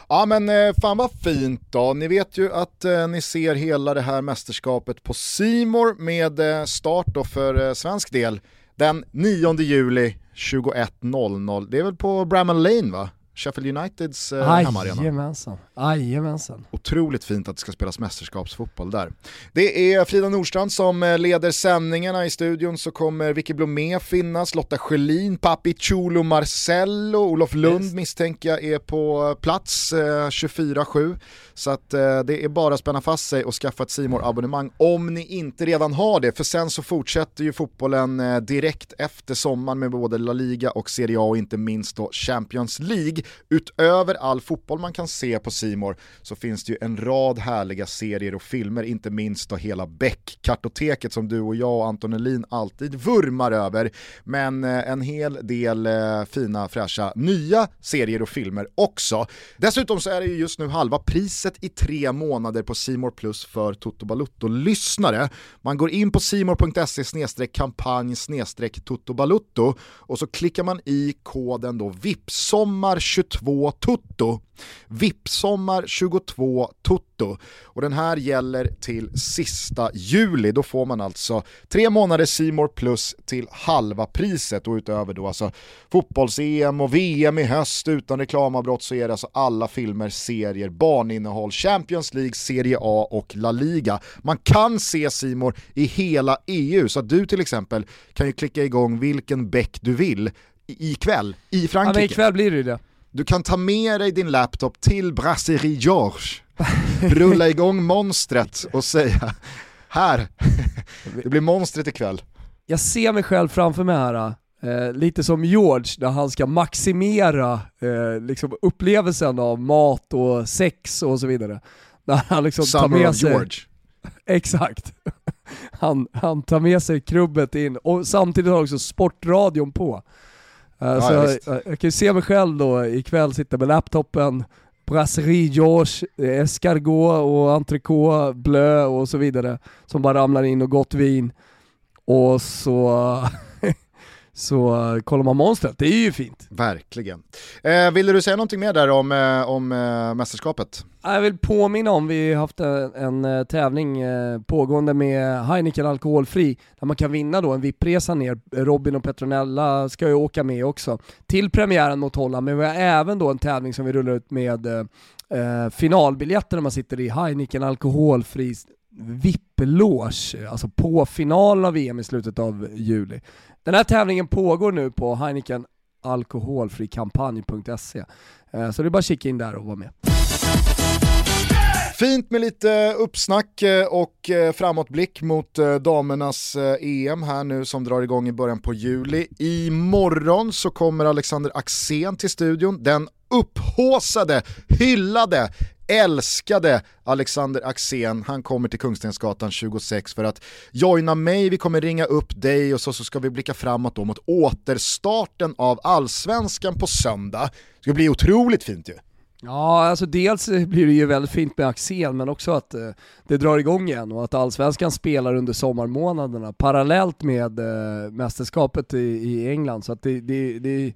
S1: Ja men eh, fan vad fint då. Ni vet ju att eh, ni ser hela det här mästerskapet på Simor med start då för eh, svensk del den 9 juli 21.00. Det är väl på Bramall Lane va? Sheffield Uniteds eh, hemmaarena.
S2: Jajamensan, jajamensan.
S1: Otroligt fint att det ska spelas mästerskapsfotboll där. Det är Frida Nordstrand som eh, leder sändningarna i studion så kommer Vicky Blomé finnas, Lotta Schelin, Papi Chulo Marcello, Olof Lund yes. misstänker jag är på plats eh, 24-7. Så att eh, det är bara att spänna fast sig och skaffa ett simor abonnemang om ni inte redan har det. För sen så fortsätter ju fotbollen eh, direkt efter sommaren med både La Liga och Serie A och inte minst då Champions League. Utöver all fotboll man kan se på Simor så finns det ju en rad härliga serier och filmer, inte minst då hela Beck-kartoteket som du och jag och Anton Elin alltid vurmar över. Men eh, en hel del eh, fina fräscha nya serier och filmer också. Dessutom så är det ju just nu halva priset i tre månader på Simor Plus för Toto Balutto-lyssnare. Man går in på simor.se kampanj Toto Balutto och så klickar man i koden då VIPSOMMAR22TOTO VIP-sommar 22 Tutto. Och den här gäller till sista juli. Då får man alltså tre månader Simor plus till halva priset och utöver då alltså fotbolls-EM och VM i höst utan reklamavbrott så är det alltså alla filmer, serier, barninnehåll, Champions League, Serie A och La Liga. Man kan se Simor i hela EU så att du till exempel kan ju klicka igång vilken bäck du vill ikväll i Frankrike. Ja,
S2: ikväll blir det ju det.
S1: Du kan ta med dig din laptop till Brasserie George, rulla igång monstret och säga här, det blir monstret ikväll.
S2: Jag ser mig själv framför mig här, eh, lite som George när han ska maximera eh, liksom upplevelsen av mat och sex och så vidare. När han liksom
S1: Summer tar med sig... George. [laughs]
S2: Exakt. Han, han tar med sig krubbet in och samtidigt har också sportradion på. Uh, ja, så jag, jag, jag, kan ju se mig själv då ikväll sitta med laptopen, Brasserie George, escargot och entrecote, bleu och så vidare som bara ramlar in och gott vin. Och så så kollar man monstret, det är ju fint.
S1: Verkligen. Eh, ville du säga någonting mer där om, eh, om eh, mästerskapet?
S2: Jag vill påminna om, vi har haft en, en eh, tävling eh, pågående med Heineken Alkoholfri, där man kan vinna då en VIP-resa ner. Robin och Petronella ska ju åka med också, till premiären mot Holland, men vi har även då en tävling som vi rullar ut med eh, finalbiljetter när man sitter i Heineken Alkoholfri VIP-loge, alltså på finalen av VM i slutet av juli. Den här tävlingen pågår nu på Heineken alkoholfrikampanj.se. Eh, så det är bara att kika in där och vara med.
S1: Fint med lite uppsnack eh, och eh, framåtblick mot damernas EM här nu som drar igång i början på juli. Imorgon så kommer Alexander Axén till studion, den upphåsade, hyllade, älskade Alexander Axén, han kommer till Kungstensgatan 26 för att joina mig, vi kommer ringa upp dig och så, så ska vi blicka framåt då mot återstarten av allsvenskan på söndag. Det ska bli otroligt fint ju.
S2: Ja, alltså dels [laughs] blir det ju väldigt fint med Axel, men också att eh, det drar igång igen och att Allsvenskan spelar under sommarmånaderna parallellt med eh, mästerskapet i, i, England. Så att det, det, det,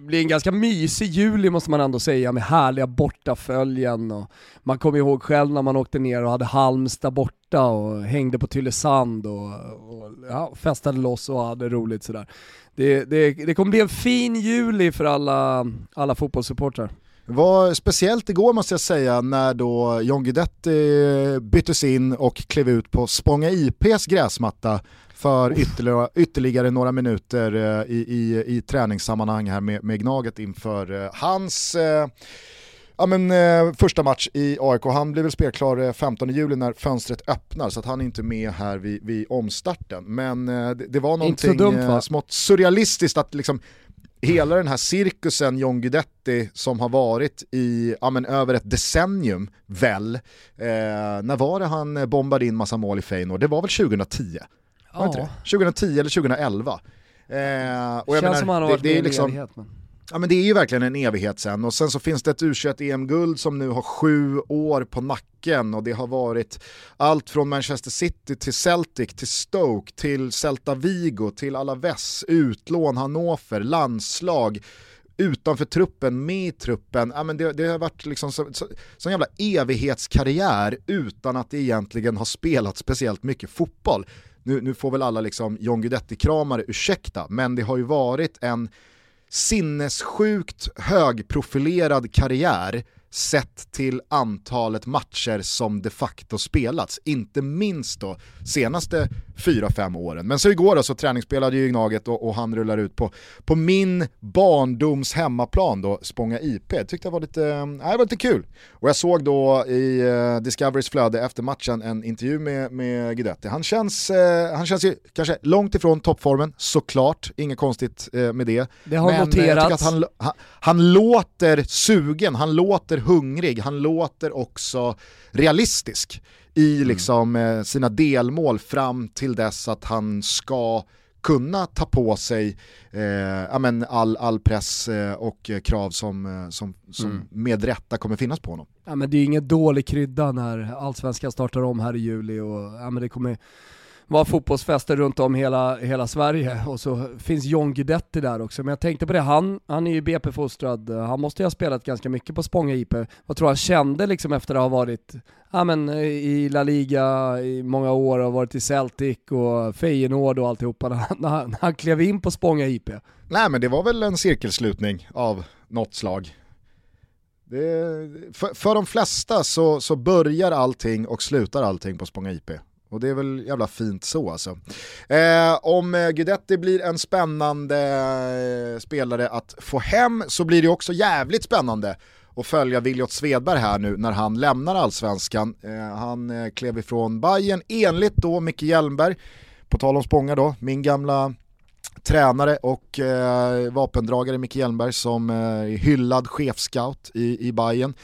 S2: blir en ganska mysig juli måste man ändå säga med härliga bortaföljen. Och man kommer ihåg själv när man åkte ner och hade Halmstad borta och hängde på Tylösand och, och ja, festade loss och hade roligt sådär. Det, det, det kommer bli en fin juli för alla, alla fotbollssupportrar.
S1: Det var speciellt igår måste jag säga när då John Guidetti byttes in och klev ut på Spånga IPs gräsmatta för ytterligare, ytterligare några minuter eh, i, i, i träningssammanhang här med, med Gnaget inför eh, hans eh, Ja men eh, första match i AIK, han blir väl spelklar 15 eh, juli när fönstret öppnar så att han är inte med här vid, vid omstarten. Men eh, det, det, var någonting dumt, eh, smått surrealistiskt att liksom hela den här cirkusen John Guidetti som har varit i ja, men, över ett decennium väl, eh, när var det han bombade in massa mål i Feyenoord? Det var väl 2010? Var ja. inte det? 2010 eller 2011? Eh, och
S2: jag Känns menar, som han har varit det, det är liksom, evighet, men...
S1: Ja men det är ju verkligen en evighet sen och sen så finns det ett u EM-guld som nu har sju år på nacken och det har varit allt från Manchester City till Celtic till Stoke till Celta Vigo till Alaves, utlån, Hannover, landslag utanför truppen, med i truppen. Ja, men det, det har varit liksom så, så, så jävla evighetskarriär utan att det egentligen har spelat speciellt mycket fotboll. Nu, nu får väl alla liksom John Guidetti-kramare ursäkta, men det har ju varit en sinnessjukt högprofilerad karriär sett till antalet matcher som de facto spelats. Inte minst då senaste 4-5 åren. Men så igår då så träningsspelade ju Gnaget och, och, han rullar ut på, på min barndoms hemmaplan då, Spånga IP. Jag tyckte det var lite, äh, det var lite kul. Och jag såg då i uh, Discoverys flöde efter matchen en intervju med, med Guidetti. Han känns, uh, han känns ju kanske långt ifrån toppformen, såklart, inget konstigt uh, med det.
S2: Det har Men noterats.
S1: Han, han, han låter sugen, han låter hungrig, han låter också realistisk i mm. liksom, eh, sina delmål fram till dess att han ska kunna ta på sig eh, men all, all press eh, och krav som, eh, som, som mm. med rätta kommer finnas på honom.
S2: Ja, men det är ingen dålig krydda när allsvenskan startar om här i juli och ja, men det kommer var fotbollsfester runt om hela, hela Sverige och så finns John Guidetti där också. Men jag tänkte på det, han, han är ju BP-fostrad, han måste ju ha spelat ganska mycket på Spånga IP. Vad tror han kände liksom efter att ha varit ja, men, i La Liga i många år och varit i Celtic och Feyenoord och alltihopa när han, när han klev in på Spånga IP?
S1: Nej men det var väl en cirkelslutning av något slag. Det, för, för de flesta så, så börjar allting och slutar allting på Spånga IP. Och det är väl jävla fint så alltså. Eh, om eh, Guidetti blir en spännande eh, spelare att få hem så blir det också jävligt spännande att följa Viljot Svedberg här nu när han lämnar allsvenskan. Eh, han eh, klev ifrån Bayern enligt då Micke Hjelmberg, på tal om Spånga då, min gamla tränare och eh, vapendragare Micke Hjelmberg som eh, hyllad chefscout i, i Bayern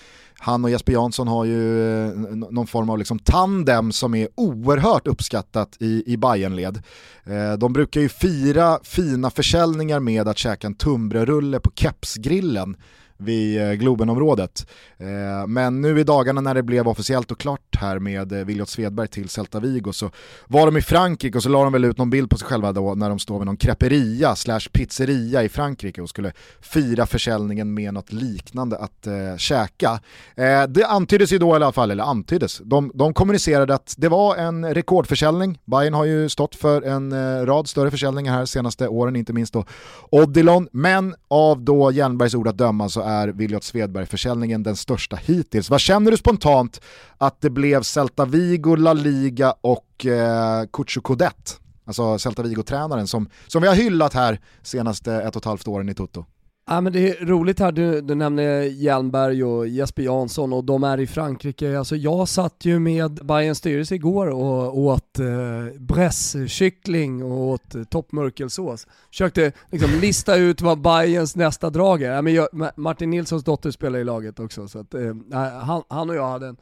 S1: han och Jesper Jansson har ju eh, någon form av liksom tandem som är oerhört uppskattat i, i Bayernled. Eh, de brukar ju fira fina försäljningar med att käka en tunnbrödsrulle på kepsgrillen vid eh, Globenområdet. Eh, men nu i dagarna när det blev officiellt och klart här med eh, Viljot Svedberg till Celta Vigo så var de i Frankrike och så la de väl ut någon bild på sig själva då när de står vid någon creperia slash pizzeria i Frankrike och skulle fira försäljningen med något liknande att eh, käka. Eh, det antyddes ju då i alla fall, eller antyddes, de, de kommunicerade att det var en rekordförsäljning. Bayern har ju stått för en eh, rad större försäljningar här senaste åren, inte minst då Odilon, men av då Jernbergs ord att döma så är är Williot Svedberg-försäljningen den största hittills. Vad känner du spontant att det blev Celta Vigo, La Liga och eh, Cucho Codet? Alltså Celta Vigo-tränaren som, som vi har hyllat här senaste ett och ett halvt åren i Toto.
S2: Ja men det är roligt här, du, du nämner Hjelmberg och Jesper Jansson och de är i Frankrike. Alltså jag satt ju med Bayerns styrelse igår och åt eh, brässkyckling och åt eh, toppmörkelsås. Försökte liksom lista ut vad Bayerns nästa drag är. Ja, men jag, Martin Nilssons dotter spelar i laget också så att, eh, han, han och jag hade en,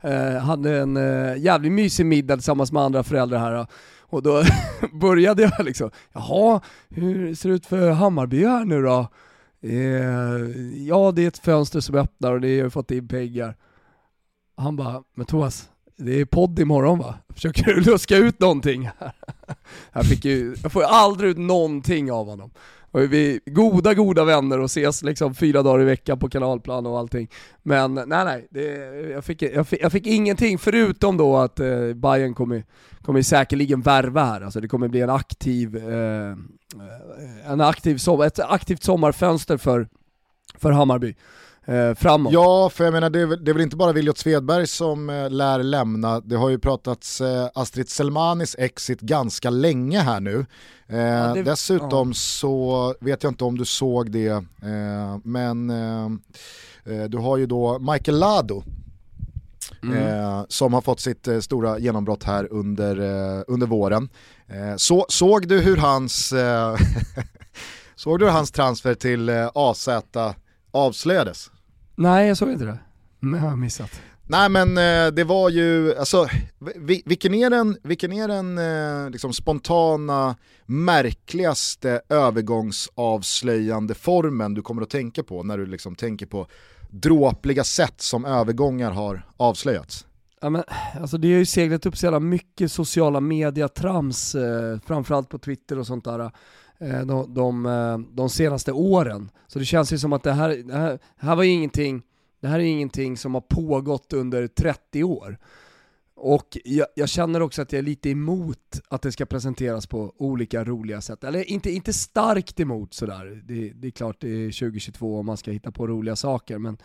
S2: eh, hade en eh, jävligt mysig middag tillsammans med andra föräldrar här. Och då [laughs] började jag liksom, jaha, hur ser det ut för Hammarby här nu då? Eh, ja, det är ett fönster som öppnar och det har fått in pengar. Han bara, men Thomas, det är podd imorgon va? Försöker du [laughs] luska ut någonting? [laughs] jag, fick ju, jag får aldrig ut någonting av honom. Och vi är goda, goda vänner och ses liksom fyra dagar i veckan på kanalplan och allting. Men nej, nej, det, jag, fick, jag, fick, jag fick ingenting förutom då att eh, Bayern kommer, kommer säkerligen värva här. Alltså det kommer bli en aktiv, eh, eh en aktiv som, ett aktivt sommarfönster för, för Hammarby eh, framåt.
S1: Ja, för jag menar det är, väl, det är väl inte bara Viljot Svedberg som eh, lär lämna, det har ju pratats eh, Astrid Selmanis exit ganska länge här nu. Eh, ja, det, dessutom ja. så vet jag inte om du såg det, eh, men eh, eh, du har ju då Michael Lado Mm. Eh, som har fått sitt eh, stora genombrott här under, eh, under våren. så, såg du hur hans [laughs] Såg du hur hans transfer till AZ avslöjades?
S2: Nej, jag såg inte det. Men jag har missat.
S1: Nej men det var ju, alltså, vilken är den, vilken är den liksom, spontana, märkligaste övergångsavslöjande formen du kommer att tänka på när du liksom tänker på dråpliga sätt som övergångar har avslöjats?
S2: Ja, men, alltså det har ju seglat upp så jävla mycket sociala media-trams, eh, framförallt på Twitter och sånt där, eh, Eh, de, de, eh, de, senaste åren. Så det känns ju som att det här, det här, det här var ingenting, det här är ingenting som har pågått under 30 år. Och jag, jag, känner också att jag är lite emot att det ska presenteras på olika roliga sätt. Eller inte, inte starkt emot sådär. Det, det är klart det är 2022 och man ska hitta på roliga saker men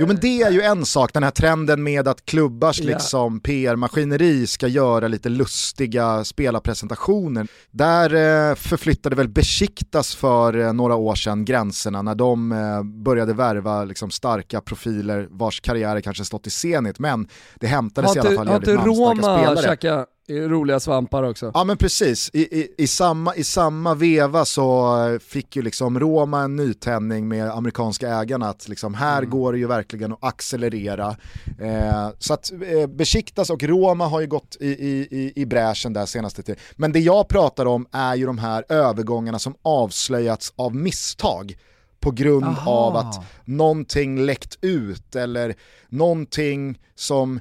S1: Jo men det är ju en sak, den här trenden med att klubbars yeah. liksom PR-maskineri ska göra lite lustiga spelarpresentationer. Där eh, förflyttade väl Besiktas för eh, några år sedan gränserna när de eh, började värva liksom, starka profiler vars karriärer kanske stått i senit, men det hämtades i alla fall jävligt namnstarka spelare.
S2: Roliga svampar också.
S1: Ja men precis, I, i, i, samma, i samma veva så fick ju liksom Roma en nytändning med amerikanska ägarna att liksom här mm. går det ju verkligen att accelerera. Eh, så att eh, Besiktas och Roma har ju gått i, i, i bräschen där senaste tiden. Men det jag pratar om är ju de här övergångarna som avslöjats av misstag på grund Aha. av att någonting läckt ut eller någonting som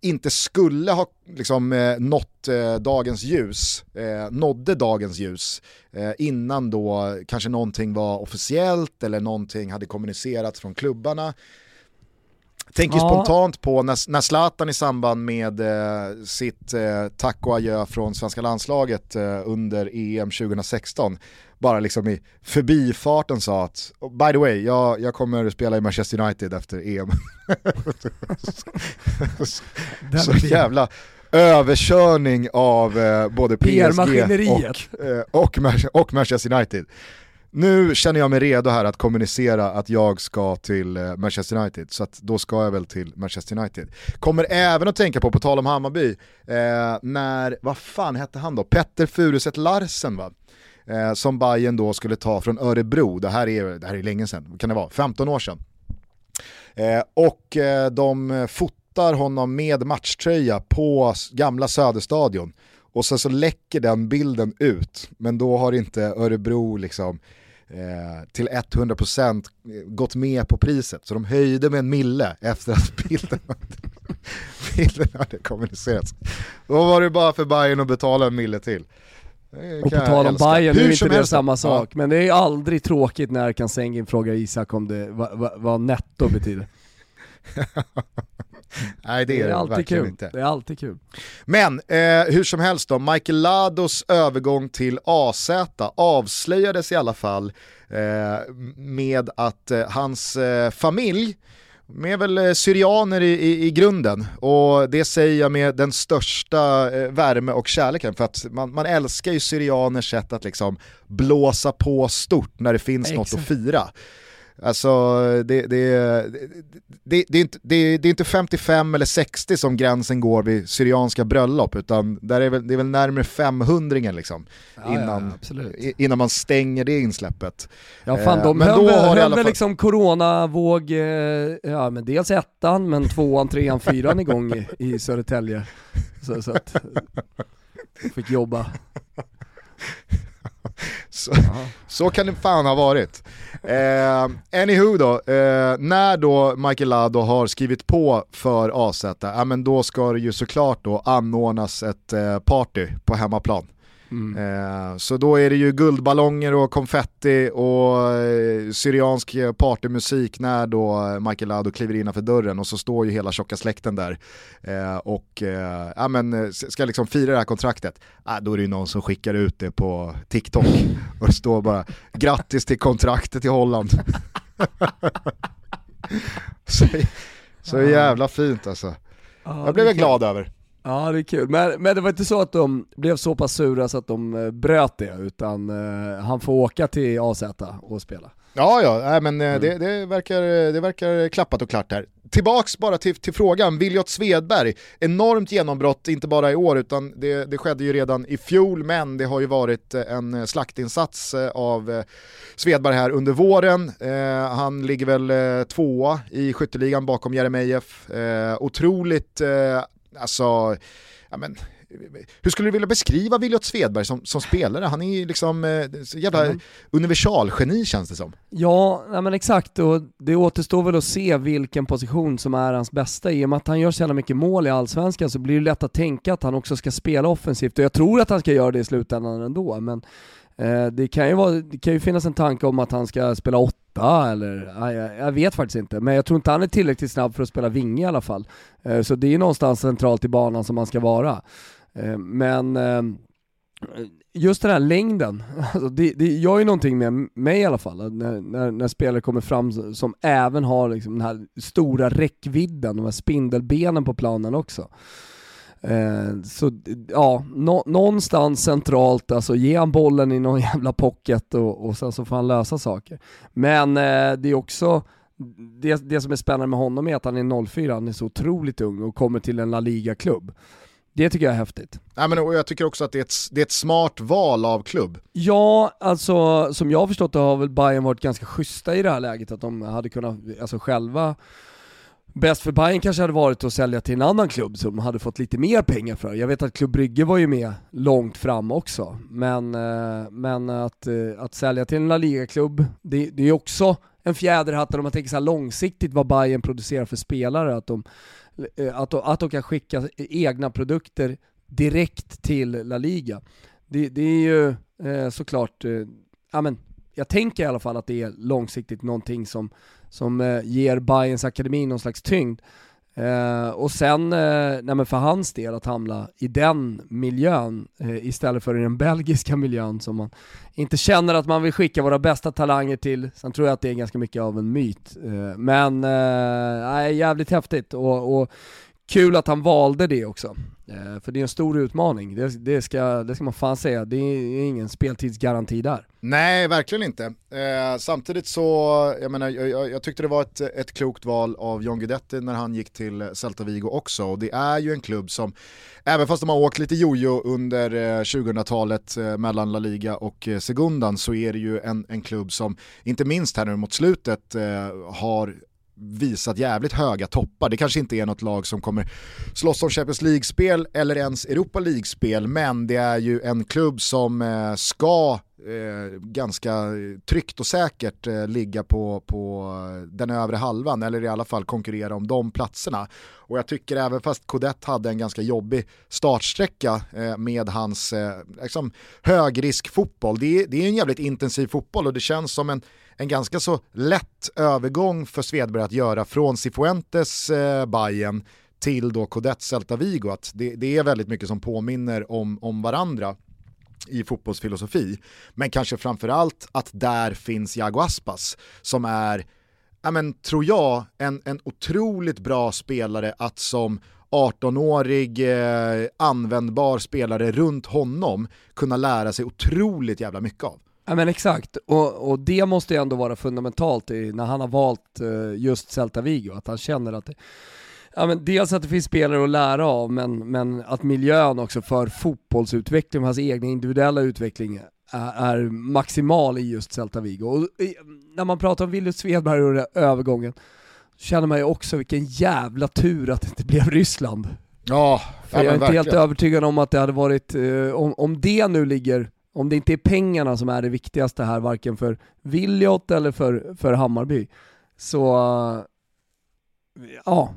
S1: inte skulle ha liksom, eh, nått eh, dagens ljus, eh, nådde dagens ljus eh, innan då kanske någonting var officiellt eller någonting hade kommunicerats från klubbarna. Tänker ja. spontant på när, när Zlatan i samband med eh, sitt eh, tack och adjö från svenska landslaget eh, under EM 2016 bara liksom i förbifarten sa att by the way, jag, jag kommer spela i Manchester United efter EM. [laughs] så, så jävla överkörning av eh, både PSG och, eh, och, och Manchester United. Nu känner jag mig redo här att kommunicera att jag ska till eh, Manchester United, så då ska jag väl till Manchester United. Kommer även att tänka på, på tal om Hammarby, eh, när, vad fan hette han då? Petter Furuset Larsen va? Eh, som Bayern då skulle ta från Örebro, det här är, det här är länge sedan, kan det vara, 15 år sedan. Eh, och eh, de fotar honom med matchtröja på gamla Söderstadion och sen så läcker den bilden ut, men då har inte Örebro liksom eh, till 100% gått med på priset. Så de höjde med en mille efter att [laughs] bilden, bilden hade kommunicerats. Då var det bara för Bayern att betala en mille till.
S2: Och på tal om Bayern, nu är inte det samma sak, ja. men det är aldrig tråkigt när Kansengin frågar Isak om det, vad, vad, vad netto betyder. [laughs]
S1: Nej det är, det är alltid verkligen
S2: kul.
S1: inte.
S2: Det är alltid kul.
S1: Men eh, hur som helst då, Michael Lados övergång till AZ avslöjades i alla fall eh, med att eh, hans eh, familj med väl eh, syrianer i, i, i, grunden och det säger jag med den största eh, värme och kärleken för att man, man älskar ju syrianers sätt att liksom blåsa på stort när det finns Exakt. något att fira. Alltså det, det, det, det, är inte, det, är inte 55 eller 60 som gränsen går vid syrianska bröllop utan där är väl, det är väl närmare 500 liksom ja, innan, ja, innan man stänger det insläppet.
S2: Ja fan de eh, höll, höll väl liksom coronavåg, eh, ja men dels ettan men tvåan, trean, fyran igång i, i Södertälje. Så, så att, fick jobba. [laughs]
S1: så, så, kan det fan ha varit. Eh, anywho då, eh, när då Michael Lado har skrivit på för AZ, ja, men då ska det ju såklart då anordnas ett eh, party på hemmaplan. Mm. Eh, så då är det ju guldballonger och konfetti och eh, syriansk partymusik när då Michael Lado kliver innanför dörren och så står ju hela tjocka släkten där eh, och ja, men, ska liksom fira det här kontraktet. Ah, då är det ju någon som skickar ut det på TikTok [laughs] och det står bara grattis till kontraktet i Holland. [laughs] så, så jävla fint alltså.
S2: Ja,
S1: Jag blev jag glad över.
S2: Ja det är kul, men, men det var inte så att de blev så pass sura så att de eh, bröt det, utan eh, han får åka till AZ och spela.
S1: Ja, ja, nej, men eh,
S2: Mm.
S1: det, det, verkar, det verkar klappat och klart här. Tillbaks bara till, till frågan, Viljot Svedberg, enormt genombrott, inte bara i år utan det, det skedde ju redan i fjol, men det har ju varit eh, en slaktinsats eh, av eh, Svedberg här under våren. Eh, han ligger väl eh, tvåa i skytteligan bakom Jeremejeff. Eh, otroligt, eh, alltså, ja men, hur skulle du vilja beskriva Viljot Svedberg som, som spelare? Han är ju liksom eh, jävla
S2: Mm.
S1: universalgeni känns det som.
S2: Ja, nej men exakt och det återstår väl att se vilken position som är hans bästa. I och med att han gör så jävla mycket mål i Allsvenskan så blir det lätt att tänka att han också ska spela offensivt och jag tror att han ska göra det i slutändan ändå men Eh, det, kan ju vara, det kan ju finnas en tanke om att han ska spela åtta eller, jag, jag vet faktiskt inte. Men jag tror inte han är tillräckligt snabb för att spela vinge i alla fall. Eh, så det är ju någonstans centralt i banan som han ska vara. Eh, men just den här längden, [laughs] alltså det, det gör ju någonting med mig i alla fall, när, när, när spelare kommer fram som, som även har liksom den här stora räckvidden, de här spindelbenen på planen också. Eh, så ja, nå, någonstans centralt, alltså ge han bollen i någon [laughs] jävla pocket och, och sen så får han lösa saker. Men eh, det är också, det, det som är spännande med honom är att han är 04, han är så otroligt ung och kommer till en La Liga-klubb. Det tycker jag är häftigt.
S1: Nej, men, och jag tycker också att det är, ett, det är ett smart val av klubb.
S2: Ja, alltså som jag har förstått det har väl Bayern varit ganska schyssta i det här läget, att de hade kunnat, alltså själva Bäst för Bayern kanske hade varit att sälja till en annan klubb som hade fått lite mer pengar för. Jag vet att Klubb Brygge var ju med långt fram också, men, eh, men att, eh, att sälja till en La Liga-klubb, det, det är också en fjäderhatt om man tänker så här långsiktigt vad Bayern producerar för spelare, att de, eh, att, de- att de kan skicka egna produkter direkt till La Liga. Det, det är ju såklart, ja men jag tänker i alla fall att det är långsiktigt någonting som, som eh, ger Bayerns akademi någon slags tyngd. Eh, och sen, eh, nej men för hans del, att hamna i den miljön eh, istället för i den belgiska miljön som man inte känner att man vill skicka våra bästa talanger till. Sen tror jag att det är ganska mycket av en myt. Eh, men, eh, nej, jävligt häftigt och, och kul att han valde det också. Eh, för det är en stor utmaning, det, det, ska, det ska man fan säga. Det är ingen speltidsgaranti där.
S1: Nej, verkligen inte. Eh, samtidigt så, jag menar, jag, jag, jag tyckte det var ett, ett klokt val av John Guidetti när han gick till Celta Vigo också. Och det är ju en klubb som, även fast de har åkt lite jojo under eh, 2000-talet eh, mellan La Liga och eh, Segundan, så är det ju en, en klubb som, inte minst här nu mot slutet, eh, har visat jävligt höga toppar. Det kanske inte är något lag som kommer slåss om Champions League-spel eller ens Europa League-spel, men det är ju en klubb som eh, ska eh, ganska tryggt och säkert eh, ligga på, på den övre halvan, eller i alla fall konkurrera om de platserna. Och jag tycker även fast Kodett hade en ganska jobbig startsträcka eh, med hans eh, liksom, högriskfotboll, det, är- det är en jävligt intensiv fotboll och det känns som en en ganska så lätt övergång för Svedberg att göra från Cifuentes eh, Bayern till då Kodett Celta Vigo. Att det, det är väldigt mycket som påminner om, om varandra i fotbollsfilosofi. Men kanske framförallt att där finns Jago Aspas som är, ja men tror jag, en, en otroligt bra spelare att som 18-årig eh, användbar spelare runt honom kunna lära sig otroligt jävla mycket av.
S2: Ja men exakt, och, och det måste ju ändå vara fundamentalt i, när han har valt eh, just Celta Vigo, att han känner att det, ja men dels att det finns spelare att lära av, men, men att miljön också för fotbollsutveckling, hans egna individuella utveckling är, är maximal i just Celta Vigo. Och i, när man pratar om Willy Svedberg och den övergången, känner man ju också vilken jävla tur att det inte blev Ryssland.
S1: Ja,
S2: För jag är inte helt övertygad om att det hade varit, eh, om, om det nu ligger, om det inte är pengarna som är det viktigaste här, varken för Williot eller för, för Hammarby, så eh, ja,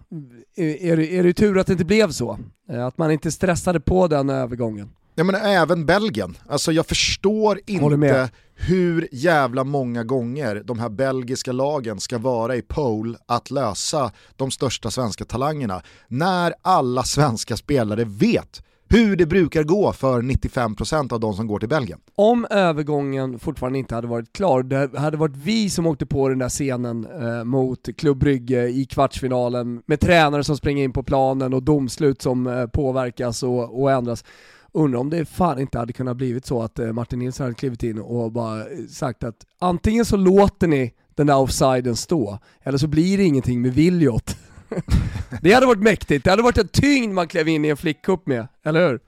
S2: är, det- är det tur att det inte blev så. Eh, Att man inte stressade på den övergången.
S1: Ja men även Belgien, alltså jag förstår inte hur jävla många gånger de här belgiska lagen ska vara i pole att lösa de största svenska talangerna när alla svenska spelare vet hur det brukar gå för 95% av de som går till Belgien.
S2: Om övergången fortfarande inte hade varit klar, det hade varit vi som åkte på den där scenen eh, mot Club Brygge i kvartsfinalen med tränare som springer in på planen och domslut som eh, påverkas och, och ändras. Undrar om det fan inte hade kunnat blivit så att eh, Martin Nilsson hade klivit in och bara eh, sagt att antingen så låter ni den där offsiden stå, eller så blir det ingenting med Williot. [laughs] det hade varit mäktigt, det hade varit en tyngd man klev in i en flickcup med, eller hur?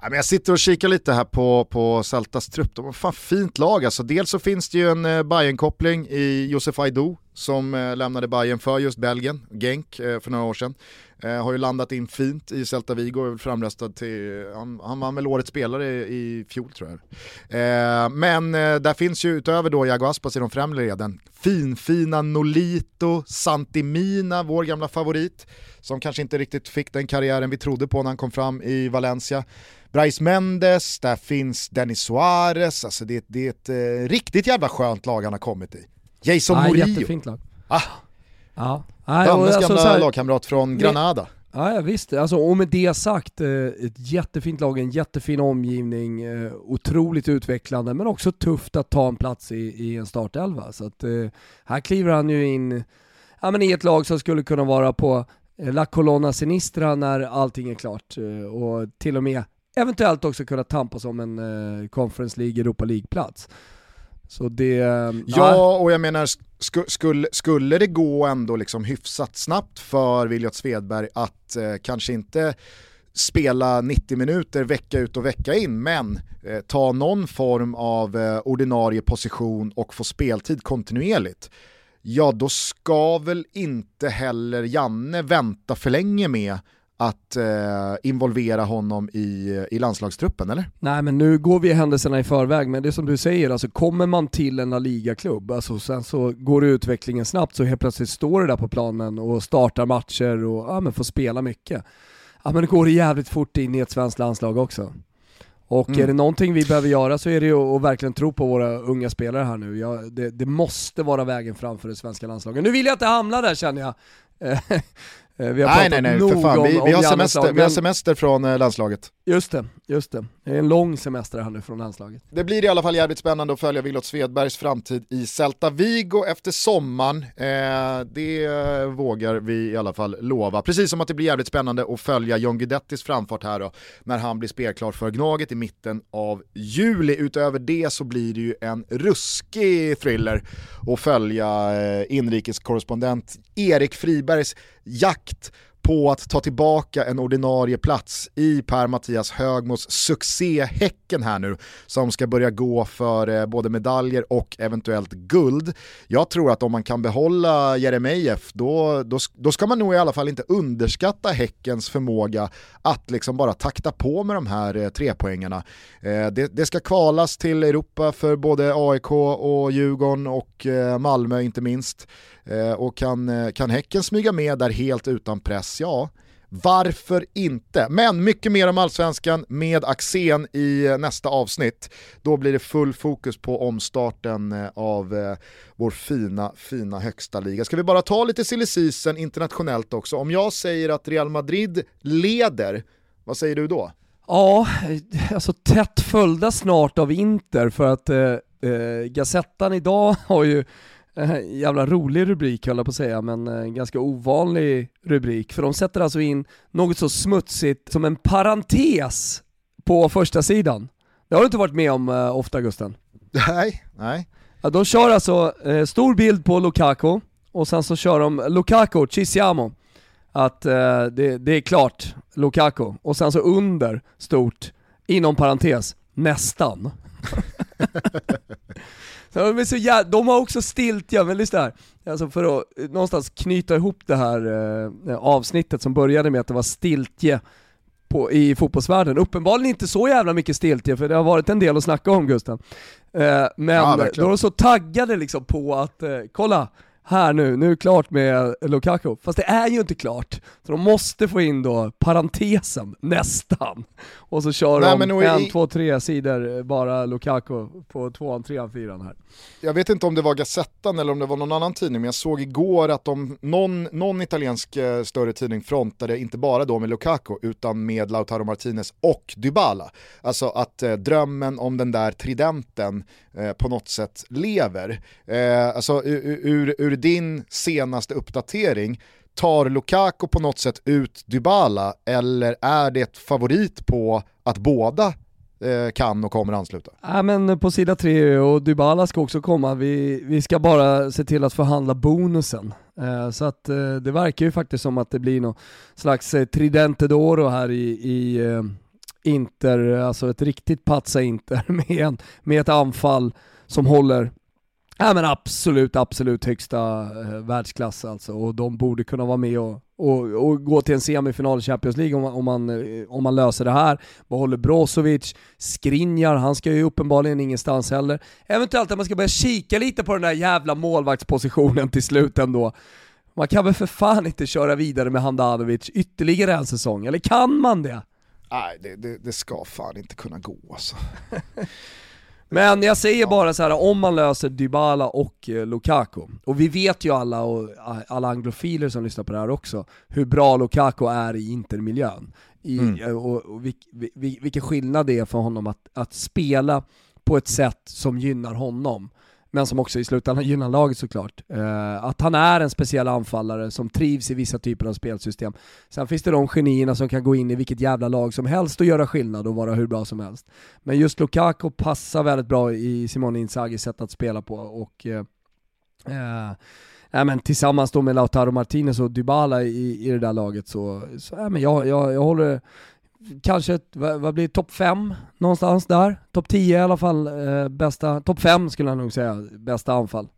S1: jag sitter och kikar lite här på, på Celtas trupp, de har fan fint lag alltså. Dels så finns det ju en eh, Bayern-koppling i Josef Aido som eh, lämnade Bayern för just Belgien, Genk, eh, för några år sedan. Eh, har ju landat in fint i Celta Vigo, är framröstad till, eh, han, han vann väl årets spelare i, i fjol tror jag. Eh, men eh, där finns ju utöver då Jago Aspas i de främre leden, finfina Nolito, Santimina, vår gamla favorit, som kanske inte riktigt fick den karriären vi trodde på när han kom fram i Valencia. Brais Mendes, där finns Denis Suarez, alltså det, det är ett eh, riktigt jävla skönt lag han har kommit i. Jason ah, Murillo.
S2: Jättefint lag.
S1: Ah.
S2: Ja.
S1: Dannes alltså, gamla lagkamrat från Granada.
S2: Ja, ja visst, alltså, och med det sagt, eh, ett jättefint lag, en jättefin omgivning, eh, otroligt utvecklande men också tufft att ta en plats i, i en startelva. Så att, eh, här kliver han ju in ja, men i ett lag som skulle kunna vara på La Colonna Sinistra när allting är klart och till och med eventuellt också kunna tampas om en Conference League, Europa League-plats. Så det...
S1: Ja, och jag menar, skulle, skulle det gå ändå liksom hyfsat snabbt för Viljot Svedberg att eh, kanske inte spela 90 minuter vecka ut och vecka in, men eh, ta någon form av eh, ordinarie position och få speltid kontinuerligt, ja då ska väl inte heller Janne vänta för länge med att eh, involvera honom i, i landslagstruppen, eller?
S2: Nej men nu går vi händelserna i förväg, men det är som du säger, alltså kommer man till en La Liga-klubb, alltså sen så går utvecklingen snabbt så helt plötsligt står det där på planen och startar matcher och ja, men får spela mycket. Ja men det går jävligt fort in i ett svenskt landslag också. Och mm. är det någonting vi behöver göra så är det ju att verkligen tro på våra unga spelare här nu. Ja, det, det, måste vara vägen fram för det svenska landslaget. Nu vill jag inte hamna där känner jag. [laughs]
S1: Eh, vi har nej, nej, nej, för fan. Vi, vi, har semester, vi har semester från eh, landslaget.
S2: Just det, just det. Det är en lång semester här nu från landslaget.
S1: Det blir i alla fall jävligt spännande att följa Willot Svedbergs framtid i Celta Vigo efter sommaren. Eh, det vågar vi i alla fall lova. Precis som att det blir jävligt spännande att följa John Guidettis framfart här då, när han blir spelklar för Gnaget i mitten av juli. Utöver det så blir det ju en ruskig thriller att följa eh, inrikeskorrespondent Erik Fribergs jakt på att ta tillbaka en ordinarie plats i Per-Mattias Högmos succé-Häcken här nu, som ska börja gå för eh, både medaljer och eventuellt guld. Jag tror att om man kan behålla Jeremejeff, då, då, då ska man nog i alla fall inte underskatta Häckens förmåga att liksom bara takta på med de här eh, trepoängarna. Eh, det, det, ska kvalas till Europa för både AIK och Djurgården och Malmö inte minst. Eh, och kan, eh, kan Häcken smyga med där helt utan press? Ja, varför inte? Men mycket mer om Allsvenskan med Axén i eh, nästa avsnitt. Då blir det full fokus på omstarten eh, av vår fina, fina högsta liga. Ska vi bara ta lite silly season internationellt också? Om jag säger att Real Madrid leder, vad säger du då?
S2: Ja, alltså tätt följda snart av Inter för att eh, Gazettan idag [laughs] har ju [laughs] jävla rolig rubrik höll jag på att säga, men en eh, ganska ovanlig rubrik. För de sätter alltså in något så smutsigt som en parentes på första sidan. Det har du inte varit med om uh, ofta Gusten?
S1: Nej, nej.
S2: Ja, de kör alltså uh, stor bild på Lukaku, och sen så kör de Lukaku, ci siamo. Att det, det är klart, Lukaku. Och sen så under, stort, inom parentes, nästan. [laughs] [laughs] de, är så jä de har också stiltja, men lyssna här. Alltså för att eh, någonstans knyta ihop det här eh, avsnittet som började med att det var stiltje på, i fotbollsvärlden. Uppenbarligen inte så jävla mycket stiltje, för det har varit en del att snacka om Gusten. Eh, men ja, då är de så taggade liksom på att, eh, kolla, här nu, nu är det klart med Lukaku. Fast det är ju inte klart. Så de måste få in då parentesen, nästan. Och så kör Nej, de en, i... två, tre sidor bara Lukaku på tvåan, trean, fyran här.
S1: Jag vet inte om det var Gazettan eller om det var någon annan tidning, men jag såg igår att de, någon, någon italiensk eh, större tidning frontade inte bara då med Lukaku, utan med Lautaro Martinez och Dybala. Alltså att eh, drömmen om den där tridenten eh, på något sätt lever. Eh, alltså ur, ur, ur din senaste uppdatering, tar Lukaku på något sätt ut Dybala eller är det ett favorit på att båda eh, kan och kommer ansluta?
S2: Ja, men på sida tre och Dybala ska också komma, vi, vi ska bara se till att förhandla bonusen. Eh, så att eh, det verkar ju faktiskt som att det blir någon slags tridente d'oro här i, i Inter, alltså ett riktigt patsa Inter [laughs] med, en, med ett anfall som håller Ja men absolut, absolut högsta eh, världsklass alltså och de borde kunna vara med och, och, och gå till en semifinal i Champions League om, om, man, eh, om man löser det här. Behåller Brozovic, Skriniar, han ska ju uppenbarligen ingenstans heller. Eventuellt att man ska börja kika lite på den där jävla målvaktspositionen till slut ändå. Man kan väl för fan inte köra vidare med Handanovic ytterligare en säsong, eller kan man det?
S1: Nej, det, det, det ska fan inte kunna gå alltså. [laughs]
S2: Men jag säger bara så här, om man löser Dybala och eh, Lukaku, och vi vet ju alla, och alla anglofiler som lyssnar på det här också, hur bra Lukaku är i intermiljön. I, mm. Eh, och, och vil, vil, vilken skillnad det är för honom att, att spela på ett sätt som gynnar honom men som också i slutändan gynnar laget såklart. Eh, att han är en speciell anfallare som trivs i vissa typer av spelsystem. Sen finns det de genierna som kan gå in i vilket jävla lag som helst och göra skillnad och vara hur bra som helst. Men just Lukaku passar väldigt bra i Simone Inzagis sätt att spela på och eh, eh, Nej, men tillsammans då med Lautaro Martinez och Dybala i, i det där laget så, så ja, men jag, jag, jag håller, kanske, vad, vad blir topp 5 någonstans där? Topp 10 i alla fall, eh, bästa, topp 5 skulle jag nog säga, bästa anfall.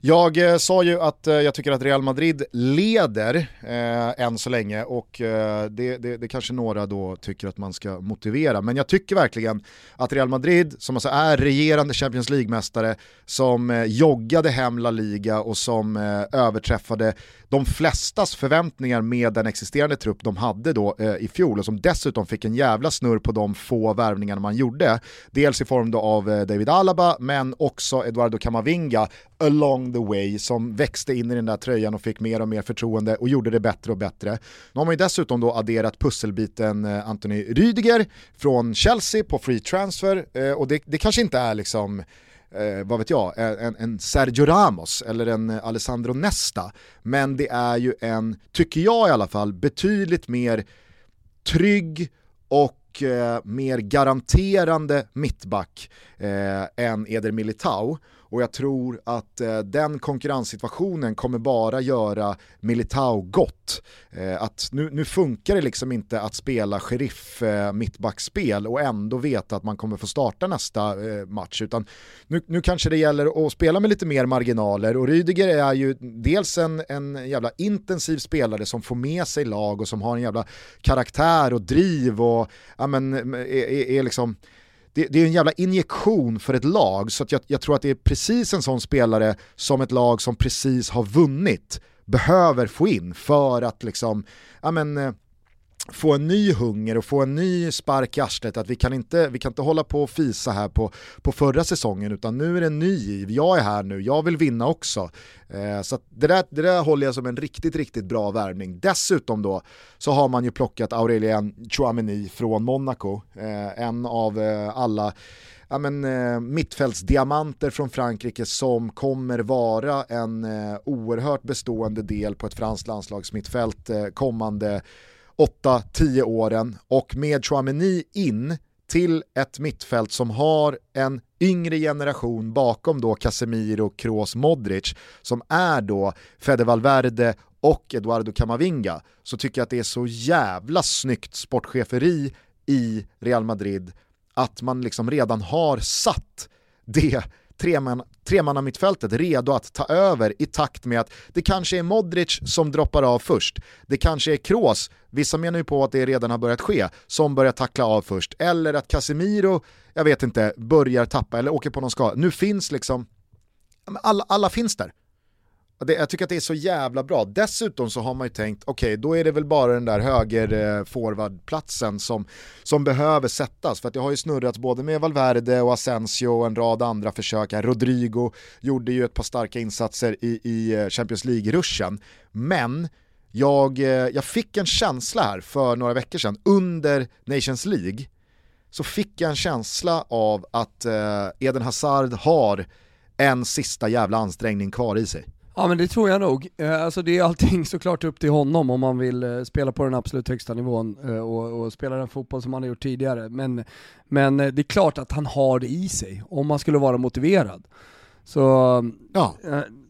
S1: Jag eh, sa ju att eh, jag tycker att Real Madrid leder eh, än så länge och eh, det, det, det, kanske några då tycker att man ska motivera. Men jag tycker verkligen att Real Madrid, som alltså är regerande Champions League-mästare, som eh, joggade hem La Liga och som eh, överträffade de flestas förväntningar med den existerande trupp de hade då eh, i fjol och som dessutom fick en jävla snurr på de få värvningarna man gjorde. Dels i form då av eh, David Alaba men också Eduardo Camavinga along the way som växte in i den där tröjan och fick mer och mer förtroende och gjorde det bättre och bättre. Nu har man ju dessutom då adderat pusselbiten eh, Anthony Rydiger från Chelsea på free transfer eh, och det, det kanske inte är liksom eh, vad vet jag, en, en, Sergio Ramos eller en Alessandro Nesta. Men det är ju en, tycker jag i alla fall, betydligt mer trygg och eh, mer garanterande mittback eh, än Eder Militao och jag tror att eh, den konkurrenssituationen kommer bara göra Militao gott. Eh, att nu, nu funkar det liksom inte att spela sheriff eh, mittbackspel och ändå veta att man kommer få starta nästa eh, match utan nu, nu kanske det gäller att spela med lite mer marginaler och Rydiger är ju dels en, en jävla intensiv spelare som får med sig lag och som har en jävla karaktär och driv och ja, men, är, är, är liksom det, det, är en jävla injektion för ett lag, så jag, jag, tror att det är precis en sån spelare som ett lag som precis har vunnit behöver få in för att liksom, ja men, eh, få en ny hunger och få en ny spark i arslet att vi kan inte, vi kan inte hålla på och fisa här på, på förra säsongen utan nu är det en ny giv, jag är här nu, jag vill vinna också. Eh, så det där, det där håller jag som en riktigt, riktigt bra värvning. Dessutom då så har man ju plockat Aurelien Chouameni från Monaco, eh, en av eh, alla ja, men, eh, mittfältsdiamanter från Frankrike som kommer vara en eh, oerhört bestående del på ett franskt landslagsmittfält eh, kommande 8-10 åren och med Chouameni in till ett mittfält som har en yngre generation bakom då Casemiro, Kroos, Modric som är då Fede Valverde och Eduardo Camavinga så tycker jag att det är så jävla snyggt sportcheferi i Real Madrid att man liksom redan har satt det treman, tremannamittfältet redo att ta över i takt med att det kanske är Modric som droppar av först. Det kanske är Kroos, vissa menar ju på att det redan har börjat ske, som börjar tackla av först. Eller att Casemiro, jag vet inte, börjar tappa eller åker på någon skada. Nu finns liksom, alla, alla finns där det, jag tycker att det är så jävla bra. Dessutom så har man ju tänkt, okej okay, då är det väl bara den där höger eh, forwardplatsen som, som behöver sättas. För att det har ju snurrats både med Valverde och Asensio och en rad andra försök här. Rodrigo gjorde ju ett par starka insatser i, i eh, Champions League-ruschen. Men jag, eh, jag fick en känsla här för några veckor sedan under Nations League så fick jag en känsla av att eh, Eden Hazard har en sista jävla ansträngning kvar i sig.
S2: Ja men det tror jag nog. Eh, alltså det är allting [laughs] såklart upp till honom om man vill eh, spela på den absolut högsta nivån eh, och, och, spela den fotboll som han har gjort tidigare. Men, men det är klart att han har det i sig, om man skulle vara motiverad. Så ja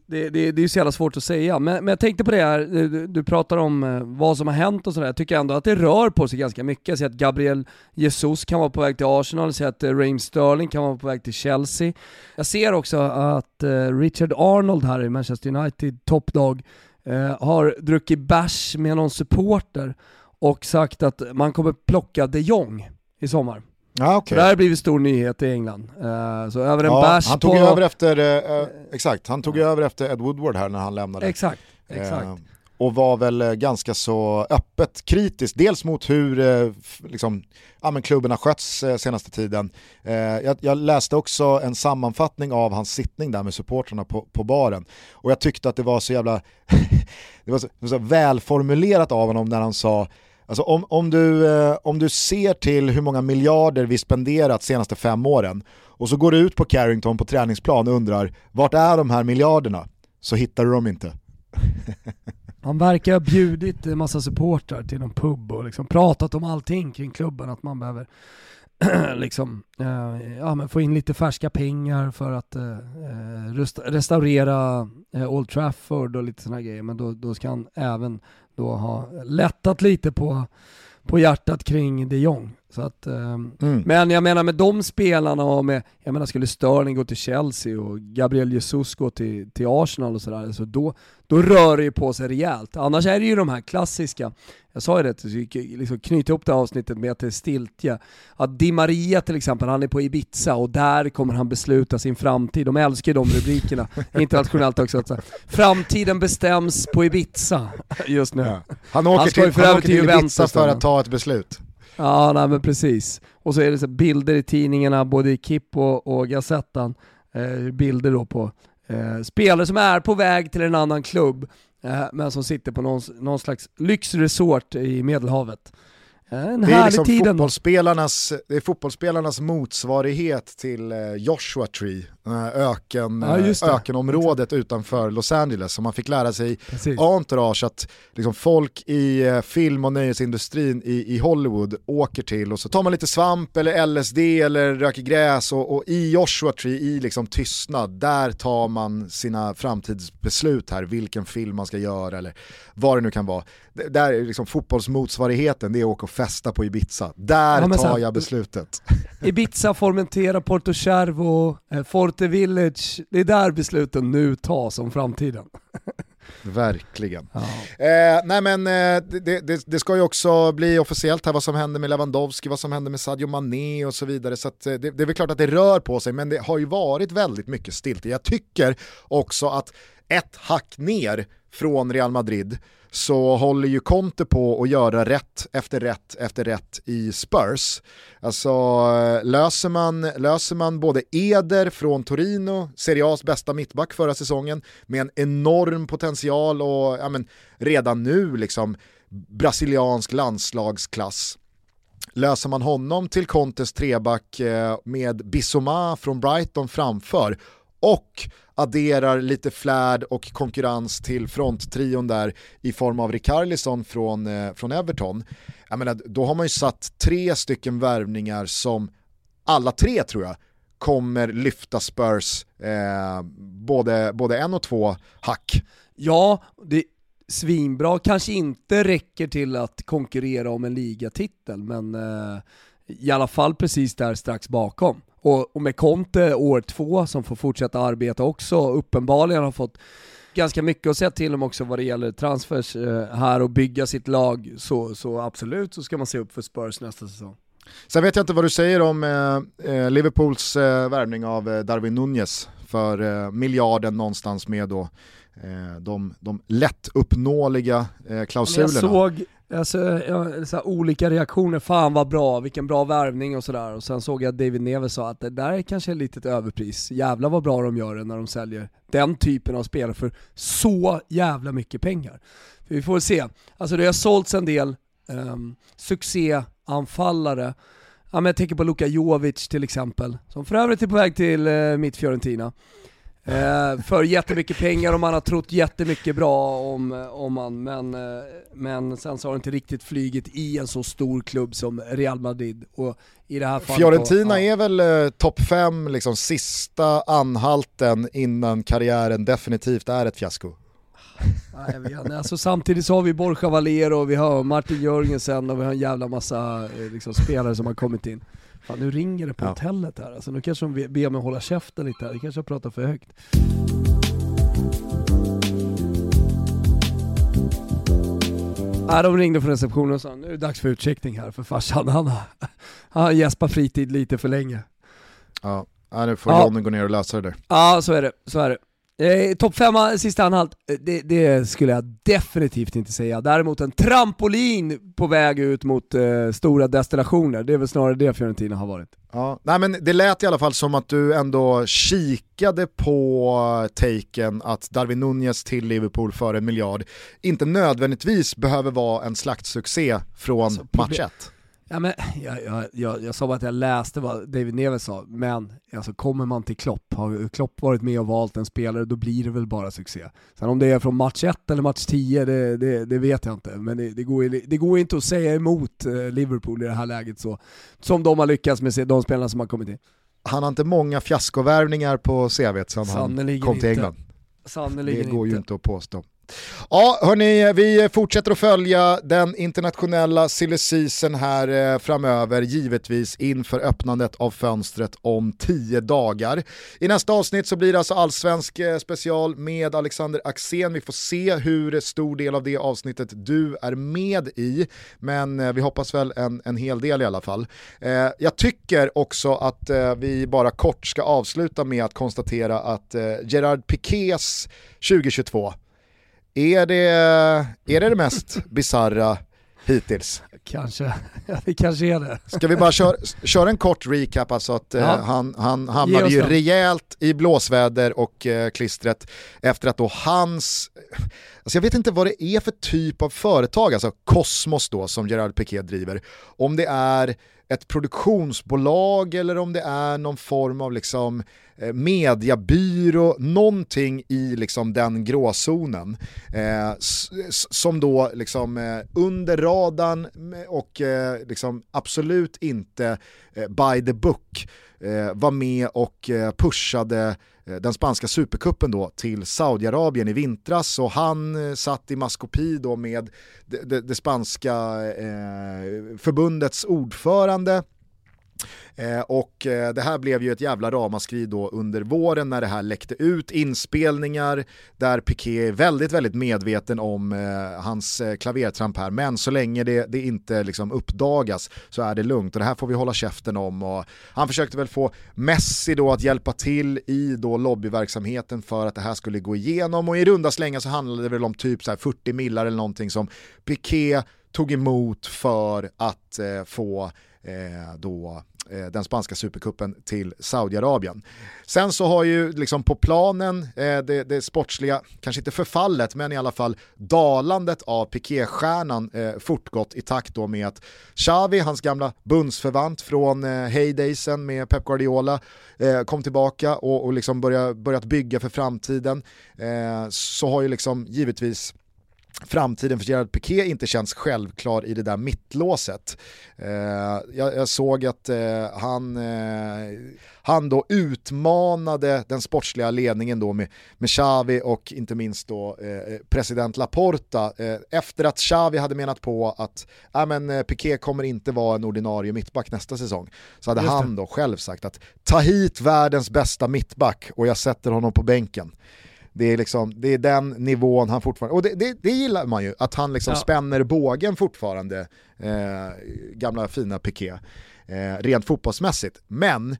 S2: det, det, det är ju så jävla svårt att säga. Men, men jag tänkte på det här, du, du pratar om eh, vad som har hänt och sådär. Jag tycker ändå att det rör på sig ganska mycket. Jag ser att Gabriel Jesus kan vara på väg till Arsenal, jag ser att eh, Raheem Sterling kan vara på väg till Chelsea. Jag ser också att eh, Richard Arnold här i Manchester United, toppdag, har druckit bärs med någon supporter och sagt att man kommer plocka de Jong i sommar.
S1: Ah, okay.
S2: det här har blivit stor nyhet i England. Uh, så över en ja, bärs
S1: han tog på... över efter, uh, exakt, han tog över efter Ed Woodward här när han lämnade.
S2: Exakt, exakt. Uh,
S1: och var väl ganska så öppet kritisk, dels mot hur liksom, ja, men klubben har skötts senaste tiden. Jag, jag, läste också en sammanfattning av hans sittning där med supportrarna på, på baren. Och jag tyckte att det var så jävla, [laughs] det var så, så välformulerat av honom när han sa Alltså om, om, du, eh, om du ser till hur många miljarder vi spenderat senaste fem åren och så går du ut på Carrington på träningsplan och undrar vart är de här miljarderna? Så hittar du dem inte. [laughs]
S2: Han verkar ha bjudit en massa supportrar till någon pub och liksom pratat om allting kring klubben, att man behöver [clears throat] liksom, eh, ja, men få in lite färska pengar för att eh, eh restaurera eh, Old Trafford och lite sådana grejer. Men då, då ska han även då ha lättat lite på, på hjärtat kring de Jong. Så att, um, mm. Men jag menar med de spelarna och med, jag menar skulle Sterling gå till Chelsea och Gabriel Jesus gå till, till Arsenal och sådär, så då, då rör det ju på sig rejält. Annars är det ju de här klassiska, jag sa ju det, liksom knyta ihop det här avsnittet med att det är stiltje. Att Di Maria till exempel, han är på Ibiza och där kommer han besluta sin framtid. De älskar ju de rubrikerna, [laughs] internationellt också. Framtiden bestäms på Ibiza just nu. Ja.
S1: Han åker han till, han åker till Ibiza för att ta ett beslut.
S2: Ja, nej, men precis. Och så är det så bilder i tidningarna, både i Kipp och, och Gazettan, eh, bilder då på eh, spelare som är på väg till en annan klubb, eh, men som sitter på någon, någon slags lyxresort i Medelhavet. En
S1: det är liksom fotbollsspelarnas, det är fotbollsspelarnas motsvarighet till eh, Joshua Tree, öken, ja, eh, ökenområdet utanför Los Angeles. som man fick lära sig i entourage att liksom folk i eh, film och nöjesindustrin i, i Hollywood åker till och så tar man lite svamp eller LSD eller röker gräs och, och i Joshua Tree, i liksom tystnad, där tar man sina framtidsbeslut här, vilken film man ska göra eller vad det nu kan vara. Där är liksom fotbollsmotsvarigheten, det är att åka och festa på Ibiza. Där ja, tar jag beslutet.
S2: Ibiza, Formentera, Porto Cervo, eh, Forte Village, det är där besluten nu tas om framtiden. [laughs]
S1: Verkligen. Ja. Eh, nej men eh, det, det, det, ska ju också bli officiellt här vad som händer med Lewandowski, vad som händer med Sadio Mané och så vidare. Så att, eh, det, det, är väl klart att det rör på sig, men det har ju varit väldigt mycket stilt. Jag tycker också att ett hack ner från Real Madrid så håller ju Conte på att göra rätt efter rätt efter rätt i Spurs. Alltså eh, löser man, löser man både Eder från Torino, Serie A's bästa mittback förra säsongen, med en enorm potential och ja, men, redan nu liksom brasiliansk landslagsklass. Löser man honom till Contes treback eh, med Bissoma från Brighton framför och adderar lite flärd och konkurrens till fronttrion där i form av Rikarlison från, eh, från Everton. Jag menar, då har man ju satt tre stycken värvningar som alla tre tror jag kommer lyfta Spurs eh, både, både en och två hack.
S2: Ja, det är svinbra. Kanske inte räcker till att konkurrera om en ligatitel, men eh, i alla fall precis där strax bakom. Och, och med Conte år två som får fortsätta arbeta också, uppenbarligen har fått ganska mycket att säga till om också vad det gäller transfers eh, här och bygga sitt lag, så, så absolut så ska man se upp för Spurs nästa säsong.
S1: Sen vet jag inte vad du säger om eh, eh Liverpools eh, värvning av eh, Darwin Nunez för eh, miljarden någonstans med då de, de lättuppnåeliga klausulerna.
S2: Jag såg alltså, jag, så olika reaktioner, fan vad bra, vilken bra värvning och sådär. Och sen såg jag att David Neves sa att det där är kanske ett litet överpris, jävla vad bra de gör det när de säljer den typen av spelare för så jävla mycket pengar. För vi får se, alltså det har sålts en del um, succéanfallare Ja, men jag tänker på Luka Jovic till exempel, som för övrigt är på väg till uh, mitt Fiorentina. Eh, för jättemycket pengar och man har trott jättemycket bra om, om man, men, eh, men sen så har det inte riktigt flygit i en så stor klubb som Real Madrid. Och i det här fallet
S1: Fiorentina på, ja. är väl eh, topp fem, liksom sista anhalten innan karriären definitivt är ett fiasko.
S2: Nej, jag vet Alltså, samtidigt så har vi Borja Valero, och vi har Martin Jörgensen och vi har en jävla massa eh, liksom, spelare som har kommit in. Fan, nu ringer det på ja. hotellet här, alltså, nu kanske de ber mig hålla käften lite här, det kanske jag pratar för högt. Ja, de ringde från receptionen och sa nu är det dags för utcheckning här för farsan, han har, han har gäspat fritid lite för länge.
S1: Ja, nu får ja. Johnny gå ner och lösa det där.
S2: Ja, så är det. Så är det. Eh, Topp femma, sista anhalt, eh, det, det, skulle jag definitivt inte säga. Däremot en trampolin på väg ut mot eh, stora destinationer, det är väl snarare det Fiorentina har varit.
S1: Ja, nej men det lät i alla fall som att du ändå kikade på taken att Darwin Nunez till Liverpool för en miljard inte nödvändigtvis behöver vara en slaktsuccé från alltså, match 1.
S2: Ja, men, jag, jag, jag, jag sa bara att jag läste vad David Neves sa, men alltså, kommer man till Klopp, har Klopp varit med och valt en spelare, då blir det väl bara succé. Sen om det är från match 1 eller match 10, det, det, det, vet jag inte. Men det, det, går, det går inte att säga emot eh, Liverpool i det här läget så, som de har lyckats med de spelarna som har kommit in.
S1: Han har inte många fiaskovärvningar på CVt sen han kom till England.
S2: Sannoliken
S1: det går ju inte att påstå. Ja, hörni, vi fortsätter att följa den internationella silly season här eh, framöver, givetvis inför öppnandet av fönstret om tio dagar. I nästa avsnitt så blir det alltså allsvensk eh, special med Alexander Axén. Vi får se hur stor del av det avsnittet du är med i, men eh, vi hoppas väl en, en hel del i alla fall. Jag tycker också att vi bara kort ska avsluta med att konstatera att Gerard Piqués 2022 är det är det, det mest [laughs] bizarra hittills?
S2: Kanske, [laughs] ja, det kanske är det.
S1: Ska vi bara köra, [laughs] köra en kort recap, alltså att eh, ja. eh, han, han hamnade ju rejält i blåsväder och eh, klistret efter att då hans, alltså jag vet inte vad det är för typ av företag, alltså Cosmos då som Gerard Piqué driver, om det är ett produktionsbolag eller om det är någon form av liksom eh, mediabyrå, någonting i liksom den gråzonen. Eh, som då liksom eh, under radarn eh, och eh, liksom absolut inte eh, by the book Eh, var med och eh, pushade eh, den spanska superkuppen då till Saudiarabien i vintras. Och han satt i maskopi då med det, det, det spanska eh, förbundets ordförande. Eh, och eh, det här blev ju ett jävla ramaskri då under våren när det här läckte ut inspelningar där Piqué är väldigt, väldigt medveten om eh, hans eh, klavertramp här. Men så länge det, det inte liksom uppdagas så är det lugnt och det här får vi hålla käften om. Och han försökte väl få Messi då att hjälpa till i då lobbyverksamheten för att det här skulle gå igenom och i runda slängar så handlade det väl om typ så 40 millar eller någonting som Piqué tog emot för att eh, få eh, då Eh, den spanska superkuppen till Saudiarabien. Sen så har ju liksom på planen eh, det, det sportsliga, kanske inte förfallet, men i alla fall dalandet av Piqué-stjärnan eh, fortgått i takt då med att Xavi, hans gamla bundsförvant från eh, hejdaysen med Pep Guardiola, eh, kom tillbaka och, och liksom börjat, börjat bygga för framtiden. Eh, så har ju liksom givetvis framtiden för Gerard Piqué inte känns självklar i det där mittlåset. Eh, jag, jag, såg att eh, han, eh, han då utmanade den sportsliga ledningen då med, med Xavi och inte minst då eh, president Laporta eh, efter att Xavi hade menat på att äh, men, eh, Piqué kommer inte vara en ordinarie mittback nästa säsong. Så hade han då själv sagt att ta hit världens bästa mittback och jag sätter honom på bänken. Det är, liksom, det är den nivån han fortfarande, och det, det, det gillar man ju, att han liksom ja. spänner bågen fortfarande, eh, gamla fina Piqué, eh, rent fotbollsmässigt. Men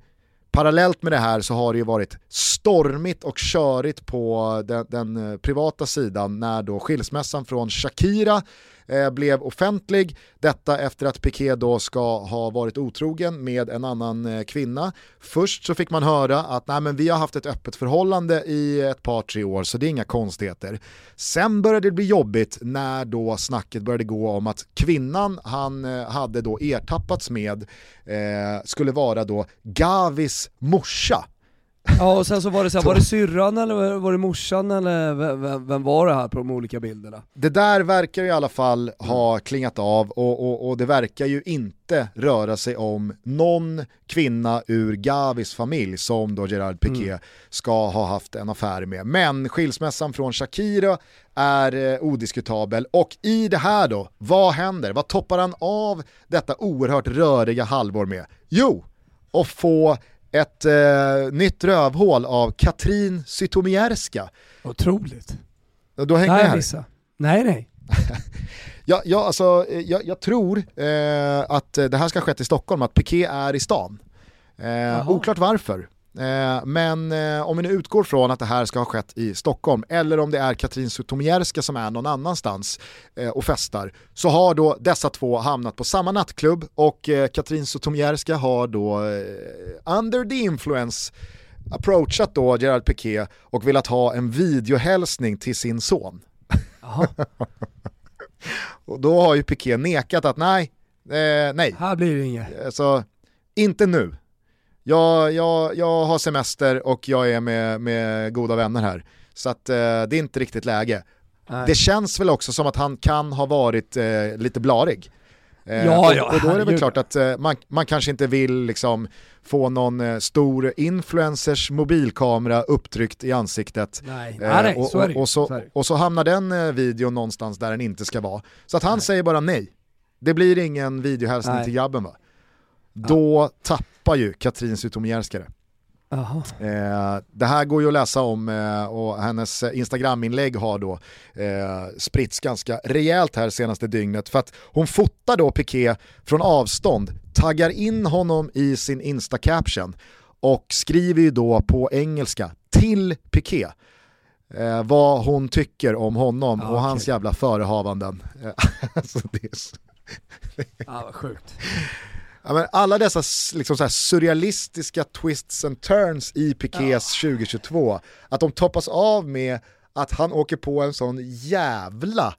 S1: parallellt med det här så har det ju varit stormigt och körigt på den, den eh, privata sidan när då skilsmässan från Shakira eh, blev offentlig. Detta efter att Piqué då ska ha varit otrogen med en annan eh, kvinna. Först så fick man höra att Nej, men vi har haft ett öppet förhållande i ett par tre år så det är inga konstigheter. Sen började det bli jobbigt när då snacket började gå om att kvinnan han eh, hade då ertappats med eh, skulle vara då Gavis morsa.
S2: Ja och sen så var det så här, var det syrran eller var det morsan eller vem, vem, var det här på de olika bilderna?
S1: Det där verkar i alla fall ha klingat av och, och, och, det verkar ju inte röra sig om någon kvinna ur Gavis familj som då Gerard Piqué mm. ska ha haft en affär med. Men skilsmässan från Shakira är eh, odiskutabel och i det här då, vad händer? Vad toppar han av detta oerhört röriga halvår med? Jo, att få ett eh, nytt rövhål av Katrin Zytomierska.
S2: Otroligt.
S1: Du har hängt med här? Vissa.
S2: Nej, nej. [laughs]
S1: ja, ja, alltså, eh, jag, jag tror eh, att det här ska ha skett i Stockholm, att Piqué är i stan. Eh, oklart varför. Eh, men eh, om vi nu utgår från att det här ska ha skett i Stockholm eller om det är Katrin Zytomierska som är någon annanstans eh, och festar så har då dessa två hamnat på samma nattklubb och Katrin Zytomierska har då under the influence approachat då Gerard Piqué och velat ha en videohälsning till sin son. [laughs] och då har ju Piqué nekat att nej, eh, nej.
S2: Här blir det inget.
S1: Alltså, inte nu jag, jag, jag har semester och jag är med, med goda vänner här. Så att, eh, det är inte riktigt läge. Nej. Det känns väl också som att han kan ha varit eh, lite blarig.
S2: Eh, ja, ja,
S1: och, och, då är det väl klart att eh, man, man kanske inte vill liksom, få någon eh, stor influencers mobilkamera upptryckt i ansiktet.
S2: Nej, eh, nej,
S1: och,
S2: det.
S1: Och, så, och så hamnar den videon någonstans där den inte ska vara. Så att han nej. säger bara nej. Det blir ingen videohälsning till grabben va? Då tappar ju Katrin Zytomierska det. Eh, det här går ju att läsa om eh, och hennes Instagram-inlägg har då eh, spritts ganska rejält här senaste dygnet för att hon fotar då Piqué från avstånd, taggar in honom i sin Insta-caption och skriver ju då på engelska till Piqué eh, vad hon tycker om honom ah, och okay. hans jävla förehavanden. [laughs] alltså det är så...
S2: ah, vad sjukt.
S1: Alla dessa liksom så surrealistiska twists and turns i Pikés ja. 2022, att de toppas av med att han åker på en sån jävla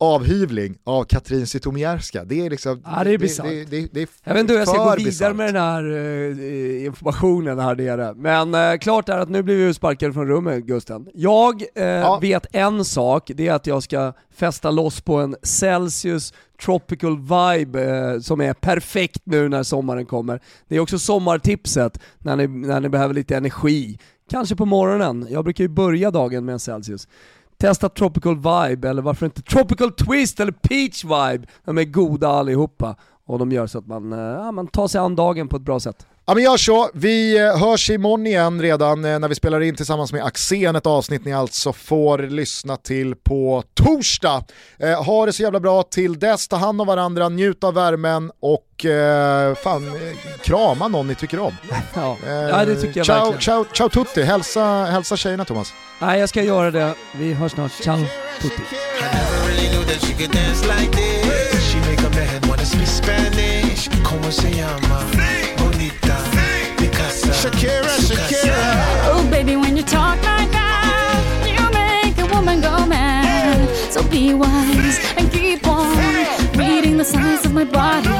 S1: avhyvling av Katrin Zytomierska. Det är liksom...
S2: Ja, det är bisarrt. Det, det, det, jag vet inte hur jag ska gå vidare bizarrt. med den här uh, informationen här nere. Men uh, klart är att nu blir vi sparkade från rummet Gusten. Jag uh, ja. vet en sak, det är att jag ska fästa loss på en Celsius tropical vibe som är perfekt nu när sommaren kommer. Det är också sommartipset när ni, när ni behöver lite energi. Kanske på morgonen, jag brukar ju börja dagen med en Celsius. Testa Tropical Vibe, eller varför inte Tropical Twist eller Peach Vibe. De är goda allihopa och de gör så att man, eh, ja, man tar sig an dagen på ett bra sätt.
S1: Ja men gör så, vi eh, hörs imorgon igen redan eh, när vi spelar in tillsammans med Axén, ett avsnitt ni alltså får lyssna till på torsdag. Eh, ha det så jävla bra till dess, ta hand om varandra, njut av värmen och eh, fan, krama någon ni tycker om. [laughs]
S2: Ja, eh, ja det tycker jag
S1: ciao,
S2: verkligen.
S1: Ciao, ciao tutti, hälsa, hälsa tjejerna Thomas.
S2: Nej jag ska göra det, vi hörs snart, ciao tutti. Shakira, Shakira. Oh, baby, when you talk like that, you make a woman go mad. So be wise and keep on reading the signs of my body.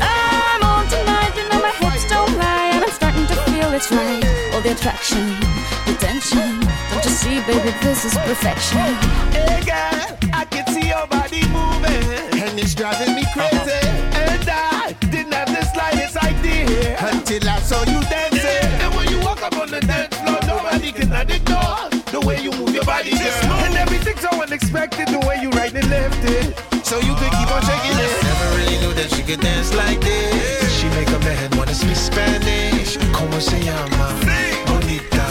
S2: I'm on tonight, you know my hips don't lie, and I'm starting to feel it's right. All the attraction, the tension. Don't you see, baby, this is perfection. Hey, girl, I can see your body moving, and it's driving me crazy. Body, girl. And everything's so unexpected, the way you right and left it. So you could keep on shaking it. Never really knew that she could dance like this. She make a man wanna speak Spanish. Como se llama? Bonita.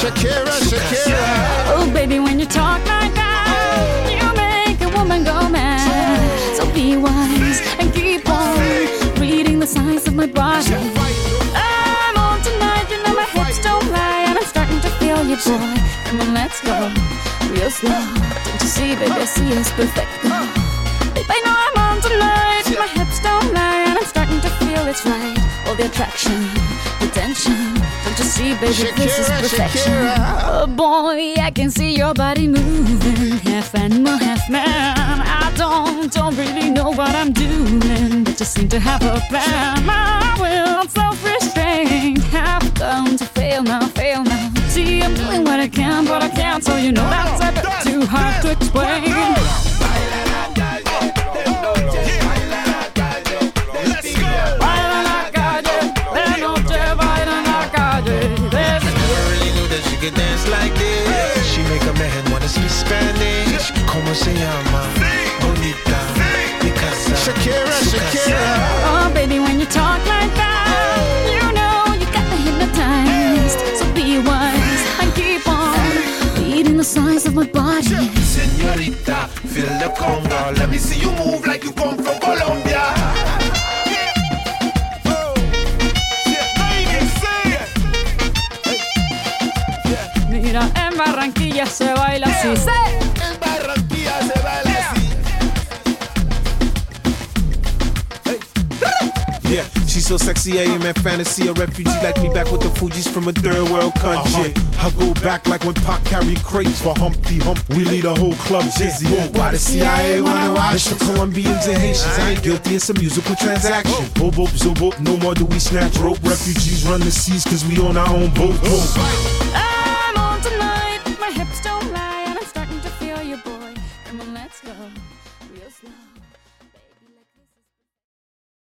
S2: Shakira, Shakira. Oh, baby, when you talk like that, oh. you make a woman go mad. So be wise and keep on reading the signs of my body.
S4: You, boy. Come on, let's go. Real slow. Don't you see, baby, I see it's perfect. Babe, I know I'm on tonight. My hips don't lie, and I'm starting to feel it's right. All the attraction, the tension. Don't you see, baby,
S1: Shakira,
S4: this is perfection.
S1: Shakira.
S4: Oh boy, I can see your body moving, half animal, half man. I don't, don't really know what I'm doing, but just seem to have a plan. My will, self-restraint, have come to fail now, fail now. See, I'm doing what I can, but I can't, so you know that's a bit too hard to explain. Baila en la calle, de noche baila en la calle. There's
S5: Never really knew that she could dance like this. She make a man wanna speak Spanish. Como se llama?
S4: The my body.
S5: Senorita, feel the conga. Let me see you move like you come from Colombia.
S4: Mira, en Barranquilla se baila así. ¡Sí!
S5: Yeah, so sexy, I am in fantasy. A refugee like me back with the Fugees from a third world country. I go back like when Pac carried crates for Humpty Hump. We lead a whole club dizzy. Why the CIA wanna watch? The Colombians and Haitians. I ain't guilty, it's a musical transaction. Boop, boop, zo, no more do we snatch rope. Refugees run the seas cause we on our own boat. boat.